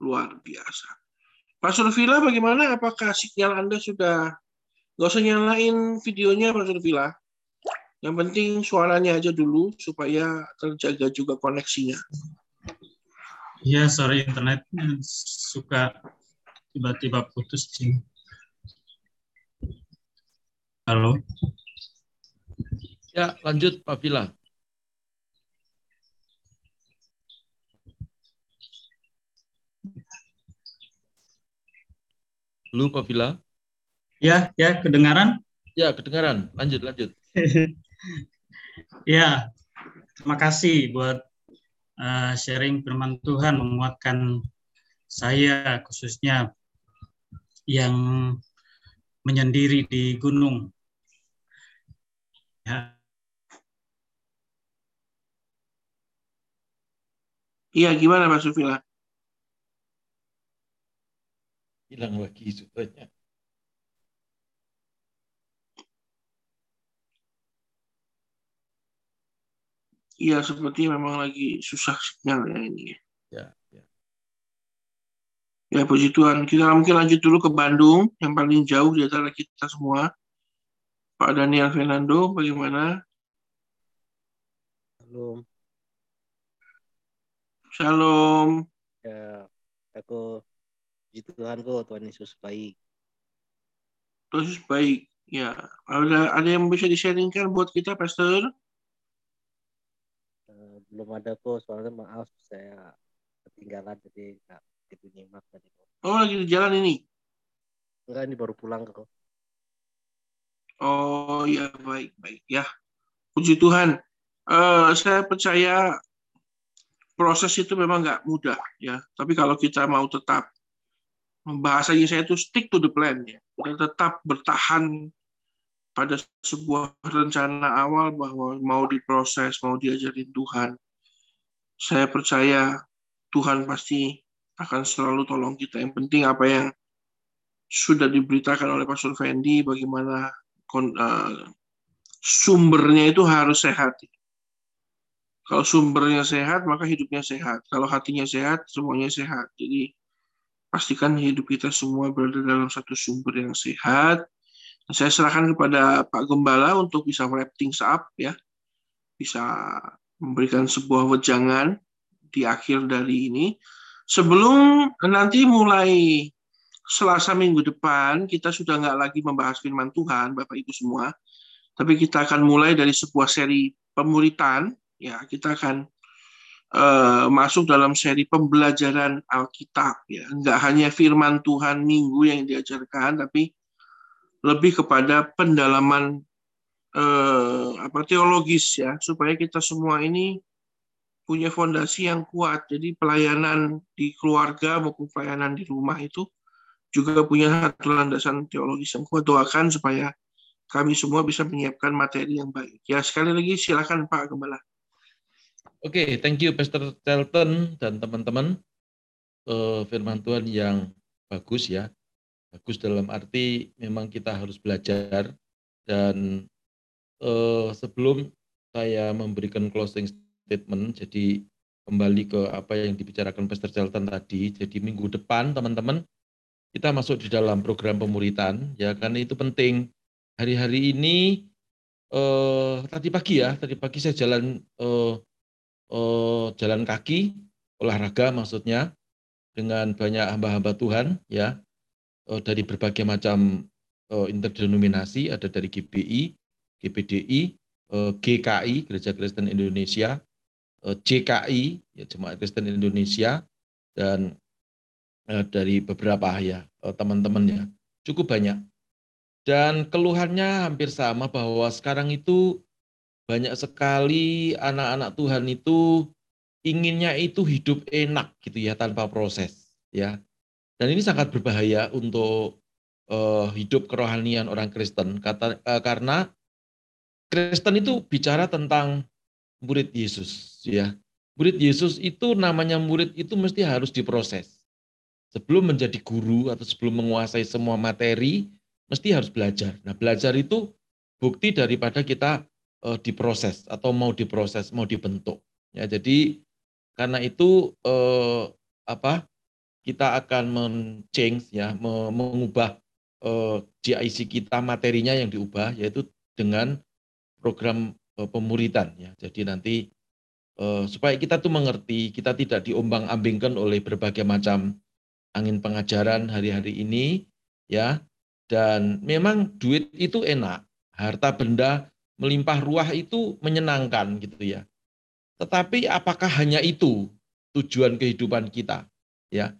E: luar biasa. Pak Survila bagaimana? Apakah sinyal Anda sudah nggak usah nyalain videonya Pak Survila? Yang penting suaranya aja dulu supaya terjaga juga koneksinya.
I: Iya, sorry internet suka tiba-tiba putus sih. Halo.
H: Ya, lanjut Pak Vila. Lu Pak Vila?
I: Ya, ya kedengaran?
H: Ya, kedengaran. Lanjut, lanjut.
I: ya, terima kasih buat uh, sharing firman Tuhan menguatkan saya khususnya yang menyendiri di gunung. Ya.
E: Iya, gimana Pak Sufila?
H: Hilang lagi suaranya.
E: Iya, seperti memang lagi susah sinyal ya ini.
H: Ya, ya.
E: Ya, puji Tuhan. Kita mungkin lanjut dulu ke Bandung, yang paling jauh di antara kita semua. Pak Daniel Fernando, bagaimana?
M: Shalom.
E: Shalom.
M: Ya, aku puji Tuhan kok Tuhan Yesus baik.
E: Tuhan Yesus baik. Ya, ada ada yang bisa di-sharingkan buat kita, Pastor?
M: belum ada kok soalnya maaf saya ketinggalan jadi nggak begitu nyimak tadi.
E: Oh, lagi di jalan ini.
M: Enggak ini baru pulang kok.
E: Oh ya baik baik ya. Puji Tuhan. Eh, saya percaya proses itu memang nggak mudah ya. Tapi kalau kita mau tetap bahasanya saya itu stick to the plan ya. Tetap bertahan pada sebuah rencana awal bahwa mau diproses, mau diajarin Tuhan. Saya percaya Tuhan pasti akan selalu tolong kita. Yang penting apa yang sudah diberitakan oleh Pastor Fendi, bagaimana uh, sumbernya itu harus sehat. Kalau sumbernya sehat, maka hidupnya sehat. Kalau hatinya sehat, semuanya sehat. Jadi pastikan hidup kita semua berada dalam satu sumber yang sehat. Saya serahkan kepada Pak Gembala untuk bisa wrap things up ya. Bisa memberikan sebuah wejangan di akhir dari ini. Sebelum nanti mulai Selasa minggu depan kita sudah nggak lagi membahas firman Tuhan, Bapak Ibu semua, tapi kita akan mulai dari sebuah seri pemuritan. Ya, kita akan uh, masuk dalam seri pembelajaran Alkitab. Ya, nggak hanya firman Tuhan minggu yang diajarkan, tapi lebih kepada pendalaman uh, apa teologis ya, supaya kita semua ini punya fondasi yang kuat. Jadi pelayanan di keluarga maupun pelayanan di rumah itu juga punya satu landasan teologis yang kuat. Doakan supaya kami semua bisa menyiapkan materi yang baik. Ya, sekali lagi silakan Pak Gembala.
H: Oke, okay, thank you Pastor Charlton dan teman-teman. Uh, firman Tuhan yang bagus ya. Bagus dalam arti memang kita harus belajar dan uh, sebelum saya memberikan closing statement, jadi kembali ke apa yang dibicarakan Pastor Charlton tadi. Jadi minggu depan teman-teman kita masuk di dalam program pemuritan ya karena itu penting hari-hari ini eh, tadi pagi ya tadi pagi saya jalan eh, eh, jalan kaki olahraga maksudnya dengan banyak hamba-hamba Tuhan ya. Eh, dari berbagai macam eh, interdenominasi ada dari GBI GPDI eh, GKI Gereja Kristen Indonesia eh, JKI ya Jemaat Kristen Indonesia dan Eh, dari beberapa ya eh, teman-teman ya. Cukup banyak. Dan keluhannya hampir sama bahwa sekarang itu banyak sekali anak-anak Tuhan itu inginnya itu hidup enak gitu ya tanpa proses ya. Dan ini sangat berbahaya untuk uh, hidup kerohanian orang Kristen. Kata uh, karena Kristen itu bicara tentang murid Yesus ya. Murid Yesus itu namanya murid itu mesti harus diproses. Sebelum menjadi guru atau sebelum menguasai semua materi, mesti harus belajar. Nah, belajar itu bukti daripada kita uh, diproses atau mau diproses, mau dibentuk. Ya, jadi karena itu uh, apa? Kita akan men-change ya, mengubah eh, GIC kita materinya yang diubah yaitu dengan program uh, pemuritan ya. Jadi nanti uh, supaya kita tuh mengerti, kita tidak diombang-ambingkan oleh berbagai macam angin pengajaran hari-hari ini ya dan memang duit itu enak harta benda melimpah ruah itu menyenangkan gitu ya. Tetapi apakah hanya itu tujuan kehidupan kita? Ya.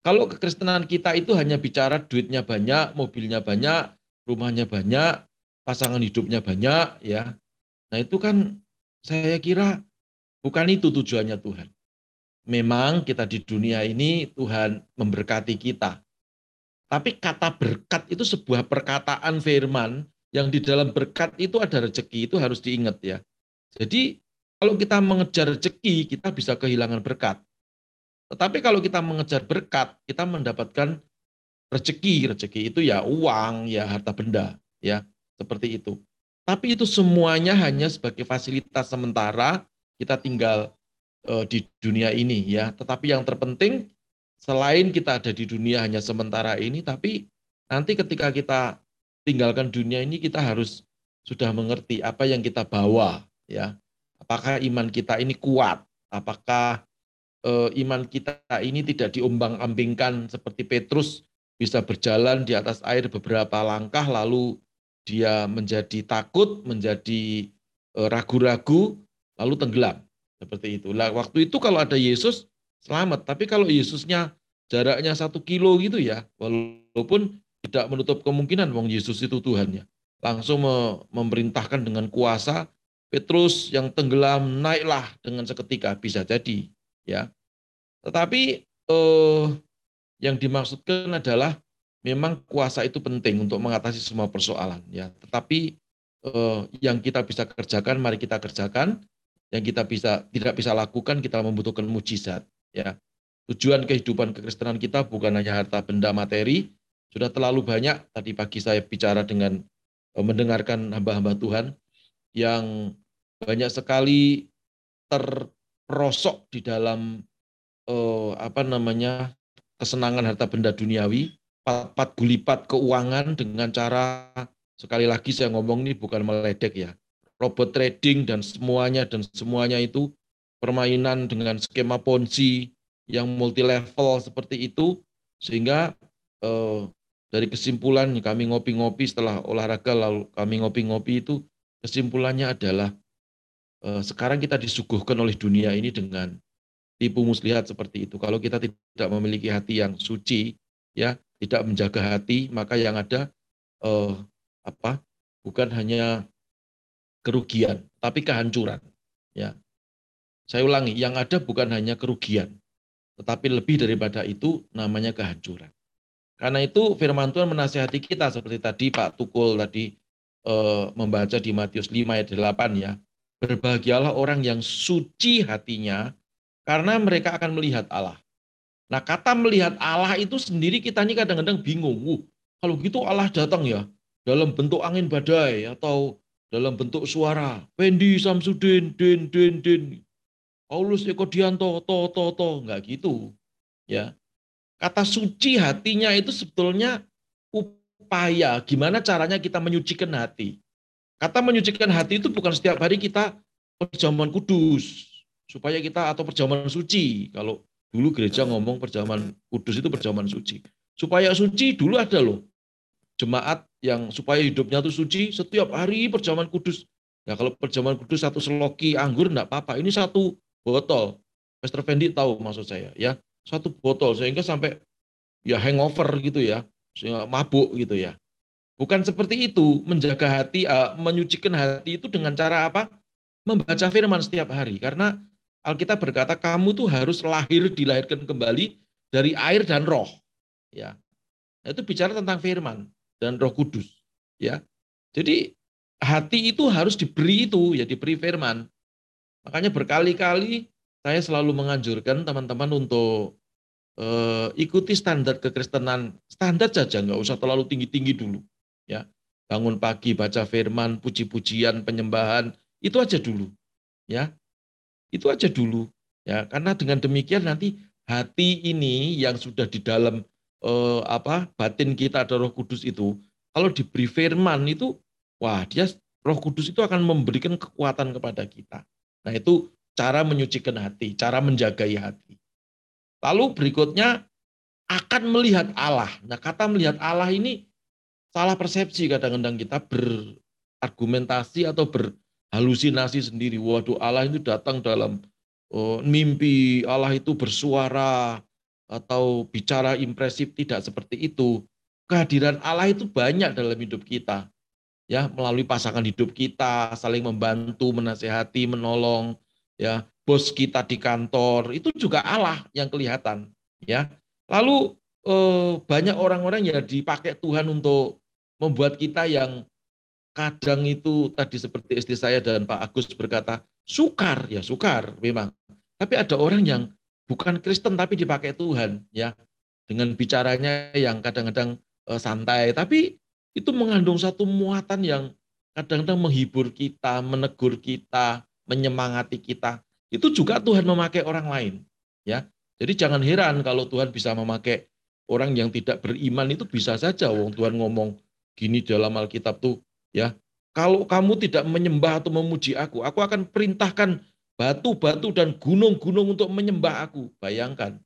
H: Kalau kekristenan kita itu hanya bicara duitnya banyak mobilnya banyak rumahnya banyak pasangan hidupnya banyak ya. Nah itu kan saya kira bukan itu tujuannya Tuhan. Memang kita di dunia ini Tuhan memberkati kita. Tapi kata berkat itu sebuah perkataan firman yang di dalam berkat itu ada rezeki, itu harus diingat ya. Jadi kalau kita mengejar rezeki, kita bisa kehilangan berkat. Tetapi kalau kita mengejar berkat, kita mendapatkan rezeki. Rezeki itu ya uang, ya harta benda, ya seperti itu. Tapi itu semuanya hanya sebagai fasilitas sementara, kita tinggal uh, di dunia ini ya. Tetapi yang terpenting selain kita ada di dunia hanya sementara ini, tapi nanti ketika kita tinggalkan dunia ini kita harus sudah mengerti apa yang kita bawa ya. Apakah iman kita ini kuat? Apakah uh, iman kita ini tidak diombang-ambingkan seperti Petrus bisa berjalan di atas air beberapa langkah lalu dia menjadi takut, menjadi eh, ragu-ragu, lalu tenggelam. Seperti itu. Lah waktu itu kalau ada Yesus selamat, tapi kalau Yesusnya jaraknya satu kilo gitu ya, walaupun tidak menutup kemungkinan wong Yesus itu Tuhannya. Langsung memerintahkan dengan kuasa Petrus yang tenggelam naiklah dengan seketika bisa jadi ya. Tetapi eh, yang dimaksudkan adalah memang kuasa itu penting untuk mengatasi semua persoalan ya. Tetapi eh, yang kita bisa kerjakan mari kita kerjakan yang kita bisa tidak bisa lakukan kita membutuhkan mujizat ya tujuan kehidupan kekristenan kita bukan hanya harta benda materi sudah terlalu banyak tadi pagi saya bicara dengan eh, mendengarkan hamba-hamba Tuhan yang banyak sekali terperosok di dalam eh, apa namanya kesenangan harta benda duniawi pat gulipat keuangan dengan cara sekali lagi saya ngomong ini bukan meledek ya robot trading dan semuanya dan semuanya itu permainan dengan skema ponzi yang multi level seperti itu sehingga eh, dari kesimpulan kami ngopi-ngopi setelah olahraga lalu kami ngopi-ngopi itu kesimpulannya adalah eh, sekarang kita disuguhkan oleh dunia ini dengan tipu muslihat seperti itu kalau kita tidak memiliki hati yang suci ya tidak menjaga hati maka yang ada eh, apa bukan hanya kerugian, tapi kehancuran. Ya. Saya ulangi, yang ada bukan hanya kerugian, tetapi lebih daripada itu namanya kehancuran. Karena itu firman Tuhan menasihati kita seperti tadi Pak Tukul tadi e, membaca di Matius 5 ayat 8 ya. Berbahagialah orang yang suci hatinya karena mereka akan melihat Allah. Nah kata melihat Allah itu sendiri kita ini kadang-kadang bingung. Wuh, kalau gitu Allah datang ya dalam bentuk angin badai atau dalam bentuk suara. Pendi Samsudin, din, din, din. Paulus Eko Dianto, to, to, to. Enggak gitu. Ya. Kata suci hatinya itu sebetulnya upaya. Gimana caranya kita menyucikan hati. Kata menyucikan hati itu bukan setiap hari kita perjamuan kudus. Supaya kita atau perjamuan suci. Kalau dulu gereja ngomong perjamuan kudus itu perjamuan suci. Supaya suci dulu ada loh jemaat yang supaya hidupnya itu suci setiap hari perjamuan kudus. Ya kalau perjamuan kudus satu seloki anggur enggak apa-apa. Ini satu botol. Pastor Fendi tahu maksud saya ya. Satu botol sehingga sampai ya hangover gitu ya. Sehingga mabuk gitu ya. Bukan seperti itu menjaga hati, uh, menyucikan hati itu dengan cara apa? Membaca firman setiap hari. Karena Alkitab berkata kamu tuh harus lahir dilahirkan kembali dari air dan roh. Ya. Nah, itu bicara tentang firman dan Roh Kudus, ya. Jadi hati itu harus diberi itu, ya diberi firman. Makanya berkali-kali saya selalu menganjurkan teman-teman untuk uh, ikuti standar kekristenan, standar saja, nggak usah terlalu tinggi-tinggi dulu, ya. Bangun pagi baca firman, puji-pujian, penyembahan, itu aja dulu, ya. Itu aja dulu, ya. Karena dengan demikian nanti hati ini yang sudah di dalam eh, apa batin kita ada Roh Kudus itu, kalau diberi firman itu, wah dia Roh Kudus itu akan memberikan kekuatan kepada kita. Nah itu cara menyucikan hati, cara menjagai hati. Lalu berikutnya akan melihat Allah. Nah kata melihat Allah ini salah persepsi kadang-kadang kita berargumentasi atau berhalusinasi sendiri. Waduh Allah itu datang dalam oh, mimpi, Allah itu bersuara, atau bicara impresif tidak seperti itu. Kehadiran Allah itu banyak dalam hidup kita. Ya, melalui pasangan hidup kita, saling membantu, menasehati, menolong, ya. Bos kita di kantor, itu juga Allah yang kelihatan, ya. Lalu eh, banyak orang-orang yang dipakai Tuhan untuk membuat kita yang kadang itu tadi seperti istri saya dan Pak Agus berkata, sukar, ya sukar memang. Tapi ada orang yang bukan Kristen tapi dipakai Tuhan ya dengan bicaranya yang kadang-kadang uh, santai tapi itu mengandung satu muatan yang kadang-kadang menghibur kita, menegur kita, menyemangati kita. Itu juga Tuhan memakai orang lain ya. Jadi jangan heran kalau Tuhan bisa memakai orang yang tidak beriman itu bisa saja wong Tuhan ngomong gini dalam Alkitab tuh ya. Kalau kamu tidak menyembah atau memuji aku, aku akan perintahkan batu-batu dan gunung-gunung untuk menyembah aku. Bayangkan.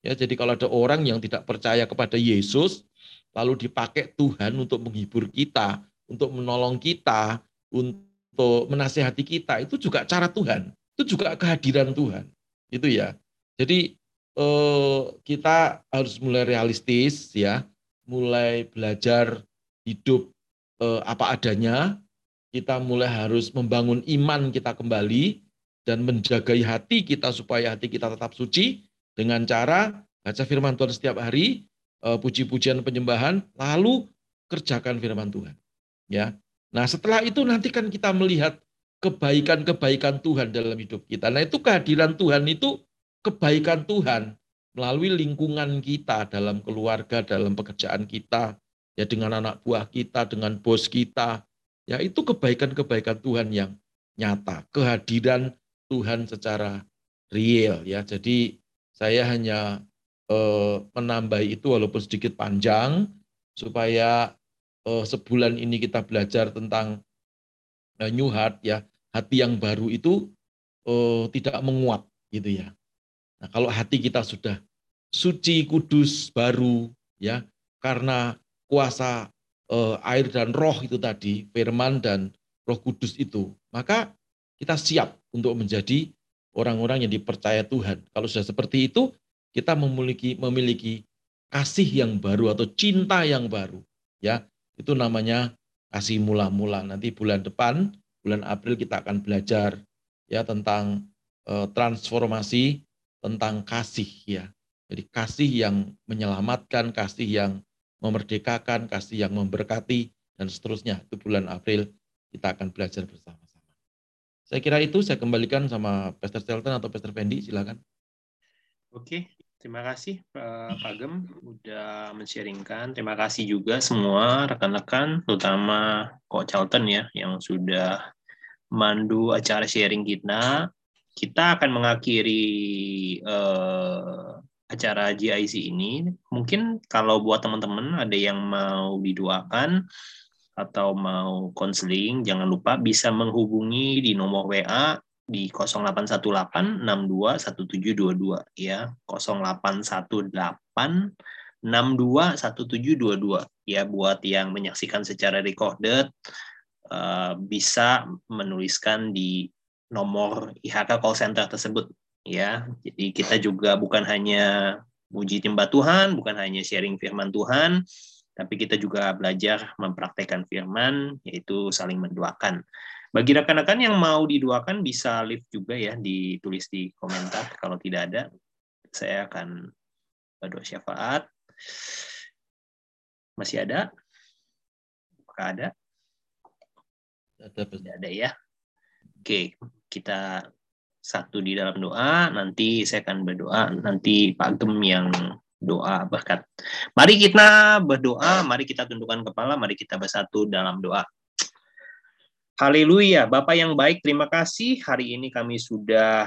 H: Ya, jadi kalau ada orang yang tidak percaya kepada Yesus, lalu dipakai Tuhan untuk menghibur kita, untuk menolong kita, untuk menasehati kita, itu juga cara Tuhan. itu juga kehadiran Tuhan. Itu ya. Jadi eh, kita harus mulai realistis ya, mulai belajar hidup eh, apa adanya. Kita mulai harus membangun iman kita kembali dan menjagai hati kita supaya hati kita tetap suci dengan cara baca firman Tuhan setiap hari, eh, puji-pujian penyembahan, lalu kerjakan firman Tuhan. Ya. Nah, setelah itu nanti kan kita melihat kebaikan-kebaikan Tuhan dalam hidup kita. Nah, itu kehadiran Tuhan itu kebaikan Tuhan melalui lingkungan kita dalam keluarga, dalam pekerjaan kita, ya dengan anak buah kita, dengan bos kita. Ya, itu kebaikan-kebaikan Tuhan yang nyata, kehadiran Tuhan secara real ya. Jadi saya hanya eh, menambah itu walaupun sedikit panjang supaya sebulan ini kita belajar tentang eh, new heart ya hati yang baru itu eh, tidak menguap gitu ya. Nah, kalau hati kita sudah suci, kudus, baru ya karena kuasa eh, air dan roh itu tadi, firman dan roh kudus itu, maka kita siap untuk menjadi orang-orang yang dipercaya Tuhan. Kalau sudah seperti itu, kita memiliki memiliki kasih yang baru atau cinta yang baru, ya. Itu namanya kasih mula-mula. Nanti bulan depan bulan April kita akan belajar ya tentang uh, transformasi tentang kasih ya. Jadi kasih yang menyelamatkan, kasih yang memerdekakan, kasih yang memberkati dan seterusnya. Itu bulan April kita akan belajar bersama-sama. Saya kira itu saya kembalikan sama Pastor Shelton atau Pastor Fendi, silakan.
D: Oke, terima kasih Pak Gem udah men-sharingkan. Terima kasih juga semua rekan-rekan, terutama Kok Charlton ya yang sudah mandu acara sharing kita. Kita akan mengakhiri uh, acara GIC ini. Mungkin kalau buat teman-teman ada yang mau didoakan atau mau konseling, jangan lupa bisa menghubungi di nomor WA di 0818 62 1722 ya 0818 62 1722 ya buat yang menyaksikan secara recorded Eh, bisa menuliskan di nomor IHK call center tersebut ya. Jadi kita juga bukan hanya uji timba Tuhan, bukan hanya sharing firman Tuhan, tapi kita juga belajar mempraktekkan firman yaitu saling mendoakan. Bagi rekan-rekan yang mau didoakan bisa live juga ya ditulis di komentar kalau tidak ada saya akan berdoa syafaat. Masih ada? Apakah ada?
H: Ada,
D: Tidak ada ya. Oke, kita satu di dalam doa, nanti saya akan berdoa, nanti Pak Gem yang doa berkat. Mari kita berdoa, mari kita tundukkan kepala, mari kita bersatu dalam doa. Haleluya, Bapak yang baik, terima kasih. Hari ini kami sudah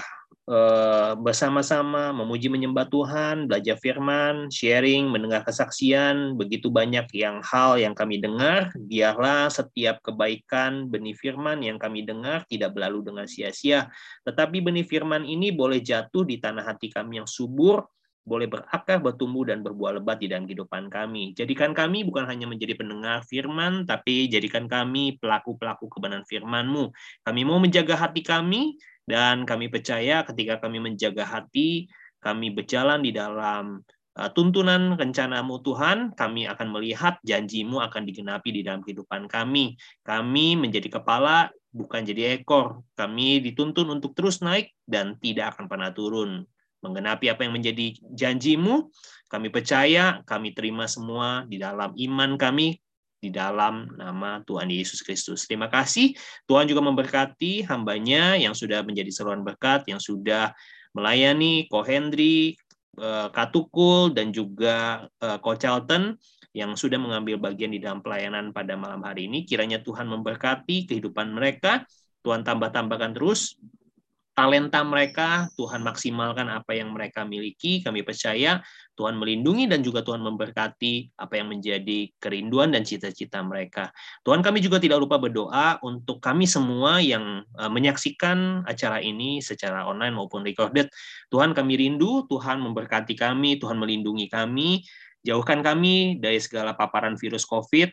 D: Eh, bersama-sama memuji menyembah Tuhan, belajar firman, sharing, mendengar kesaksian, begitu banyak yang hal yang kami dengar, biarlah setiap kebaikan benih firman yang kami dengar tidak berlalu dengan sia-sia, tetapi benih firman ini boleh jatuh di tanah hati kami yang subur, boleh berakar, bertumbuh, dan berbuah lebat di dalam kehidupan kami. Jadikan kami bukan hanya menjadi pendengar firman, tapi jadikan kami pelaku-pelaku kebenaran firman-Mu. Kami mau menjaga hati kami, dan kami percaya ketika kami menjaga hati, kami berjalan di dalam uh, tuntunan rencanamu Tuhan, kami akan melihat janjimu akan digenapi di dalam kehidupan kami. Kami menjadi kepala, bukan jadi ekor. Kami dituntun untuk terus naik dan tidak akan pernah turun. Menggenapi apa yang menjadi janjimu, kami percaya, kami terima semua di dalam iman kami, di dalam nama Tuhan Yesus Kristus. Terima kasih. Tuhan juga memberkati hambanya yang sudah menjadi seruan berkat, yang sudah melayani Ko Hendri, eh, Katukul, dan juga eh, Ko Charlton yang sudah mengambil bagian di dalam pelayanan pada malam hari ini. Kiranya Tuhan memberkati kehidupan mereka, Tuhan tambah-tambahkan terus talenta mereka, Tuhan maksimalkan apa yang mereka miliki. Kami percaya Tuhan melindungi dan juga Tuhan memberkati apa yang menjadi kerinduan dan cita-cita mereka. Tuhan kami juga tidak lupa berdoa untuk kami semua yang eh, menyaksikan acara ini secara online maupun recorded. Tuhan kami rindu, Tuhan memberkati kami, Tuhan melindungi kami, jauhkan kami dari segala paparan virus COVID.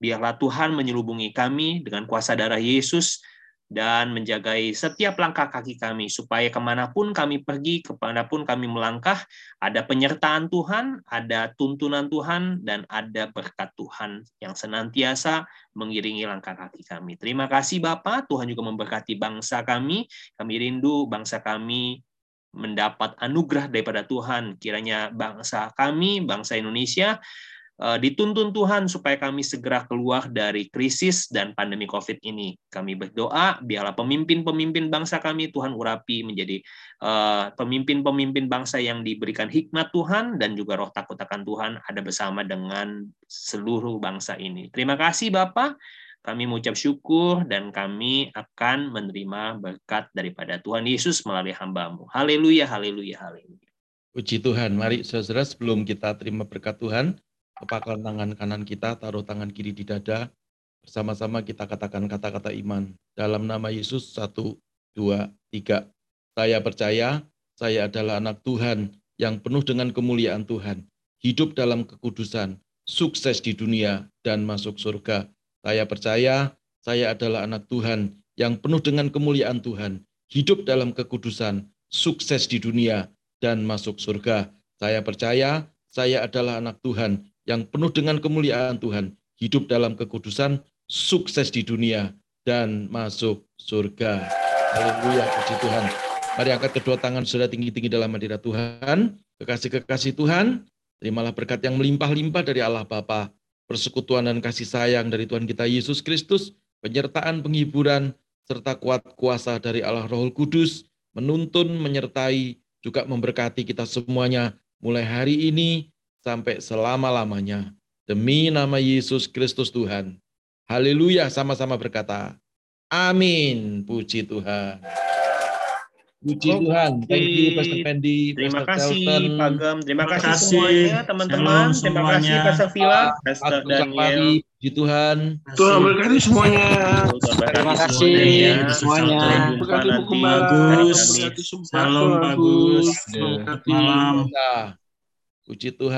D: Biarlah Tuhan menyelubungi kami dengan kuasa darah Yesus, dan menjagai setiap langkah kaki kami supaya ke mana pun kami pergi, ke mana pun kami melangkah, ada penyertaan Tuhan, ada tuntunan Tuhan, dan ada berkat Tuhan yang senantiasa mengiringi langkah kaki kami. Terima kasih Bapak, Tuhan juga memberkati bangsa kami. Kami rindu bangsa kami mendapat anugerah daripada Tuhan. Kiranya bangsa kami, bangsa Indonesia, dituntun Tuhan supaya kami segera keluar dari krisis dan pandemi COVID ini. Kami berdoa, biarlah pemimpin-pemimpin bangsa kami Tuhan urapi menjadi eh, pemimpin-pemimpin bangsa yang diberikan hikmat Tuhan dan juga roh takut akan Tuhan ada bersama dengan seluruh bangsa ini. Terima kasih Bapak. Kami mengucap syukur dan kami akan menerima berkat daripada Tuhan Yesus melalui hambamu. Haleluya, haleluya, haleluya.
H: Puji Tuhan. Mari saudara sebelum kita terima berkat Tuhan, Kepakal tangan kanan kita, taruh tangan kiri di dada. Bersama-sama kita katakan kata-kata iman. Dalam nama Yesus, satu, dua, tiga. Saya percaya, saya adalah anak Tuhan yang penuh dengan kemuliaan Tuhan. Hidup dalam kekudusan, sukses di dunia, dan masuk surga. Saya percaya, saya adalah anak Tuhan yang penuh dengan kemuliaan Tuhan. Hidup dalam kekudusan, sukses di dunia, dan masuk surga. Saya percaya, saya adalah anak Tuhan yang penuh dengan kemuliaan Tuhan, hidup dalam kekudusan, sukses di dunia, dan masuk surga. Haleluya, puji Tuhan. Mari angkat kedua tangan sudah tinggi-tinggi dalam hadirat Tuhan. Kekasih-kekasih Tuhan, terimalah berkat yang melimpah-limpah dari Allah Bapa, persekutuan dan kasih sayang dari Tuhan kita Yesus Kristus, penyertaan penghiburan, serta kuat kuasa dari Allah Roh Kudus, menuntun, menyertai, juga memberkati kita semuanya mulai hari ini sampai selama-lamanya. Demi nama Yesus Kristus Tuhan. Haleluya, sama-sama berkata. Amin. Puji Tuhan. Puji oh, Tuhan. Thank you Pastor Pendi.
D: Terima kasih Charlton. Pak Gem. Terima, kasih semuanya teman-teman. Terima kasih Pastor Vila, Pastor Daniel.
H: Puji Tuhan.
E: Tuhan berkati semuanya.
L: Terima kasih semuanya.
I: Berkati bagus. Salam bagus.
H: Malam. Puji Tuhan.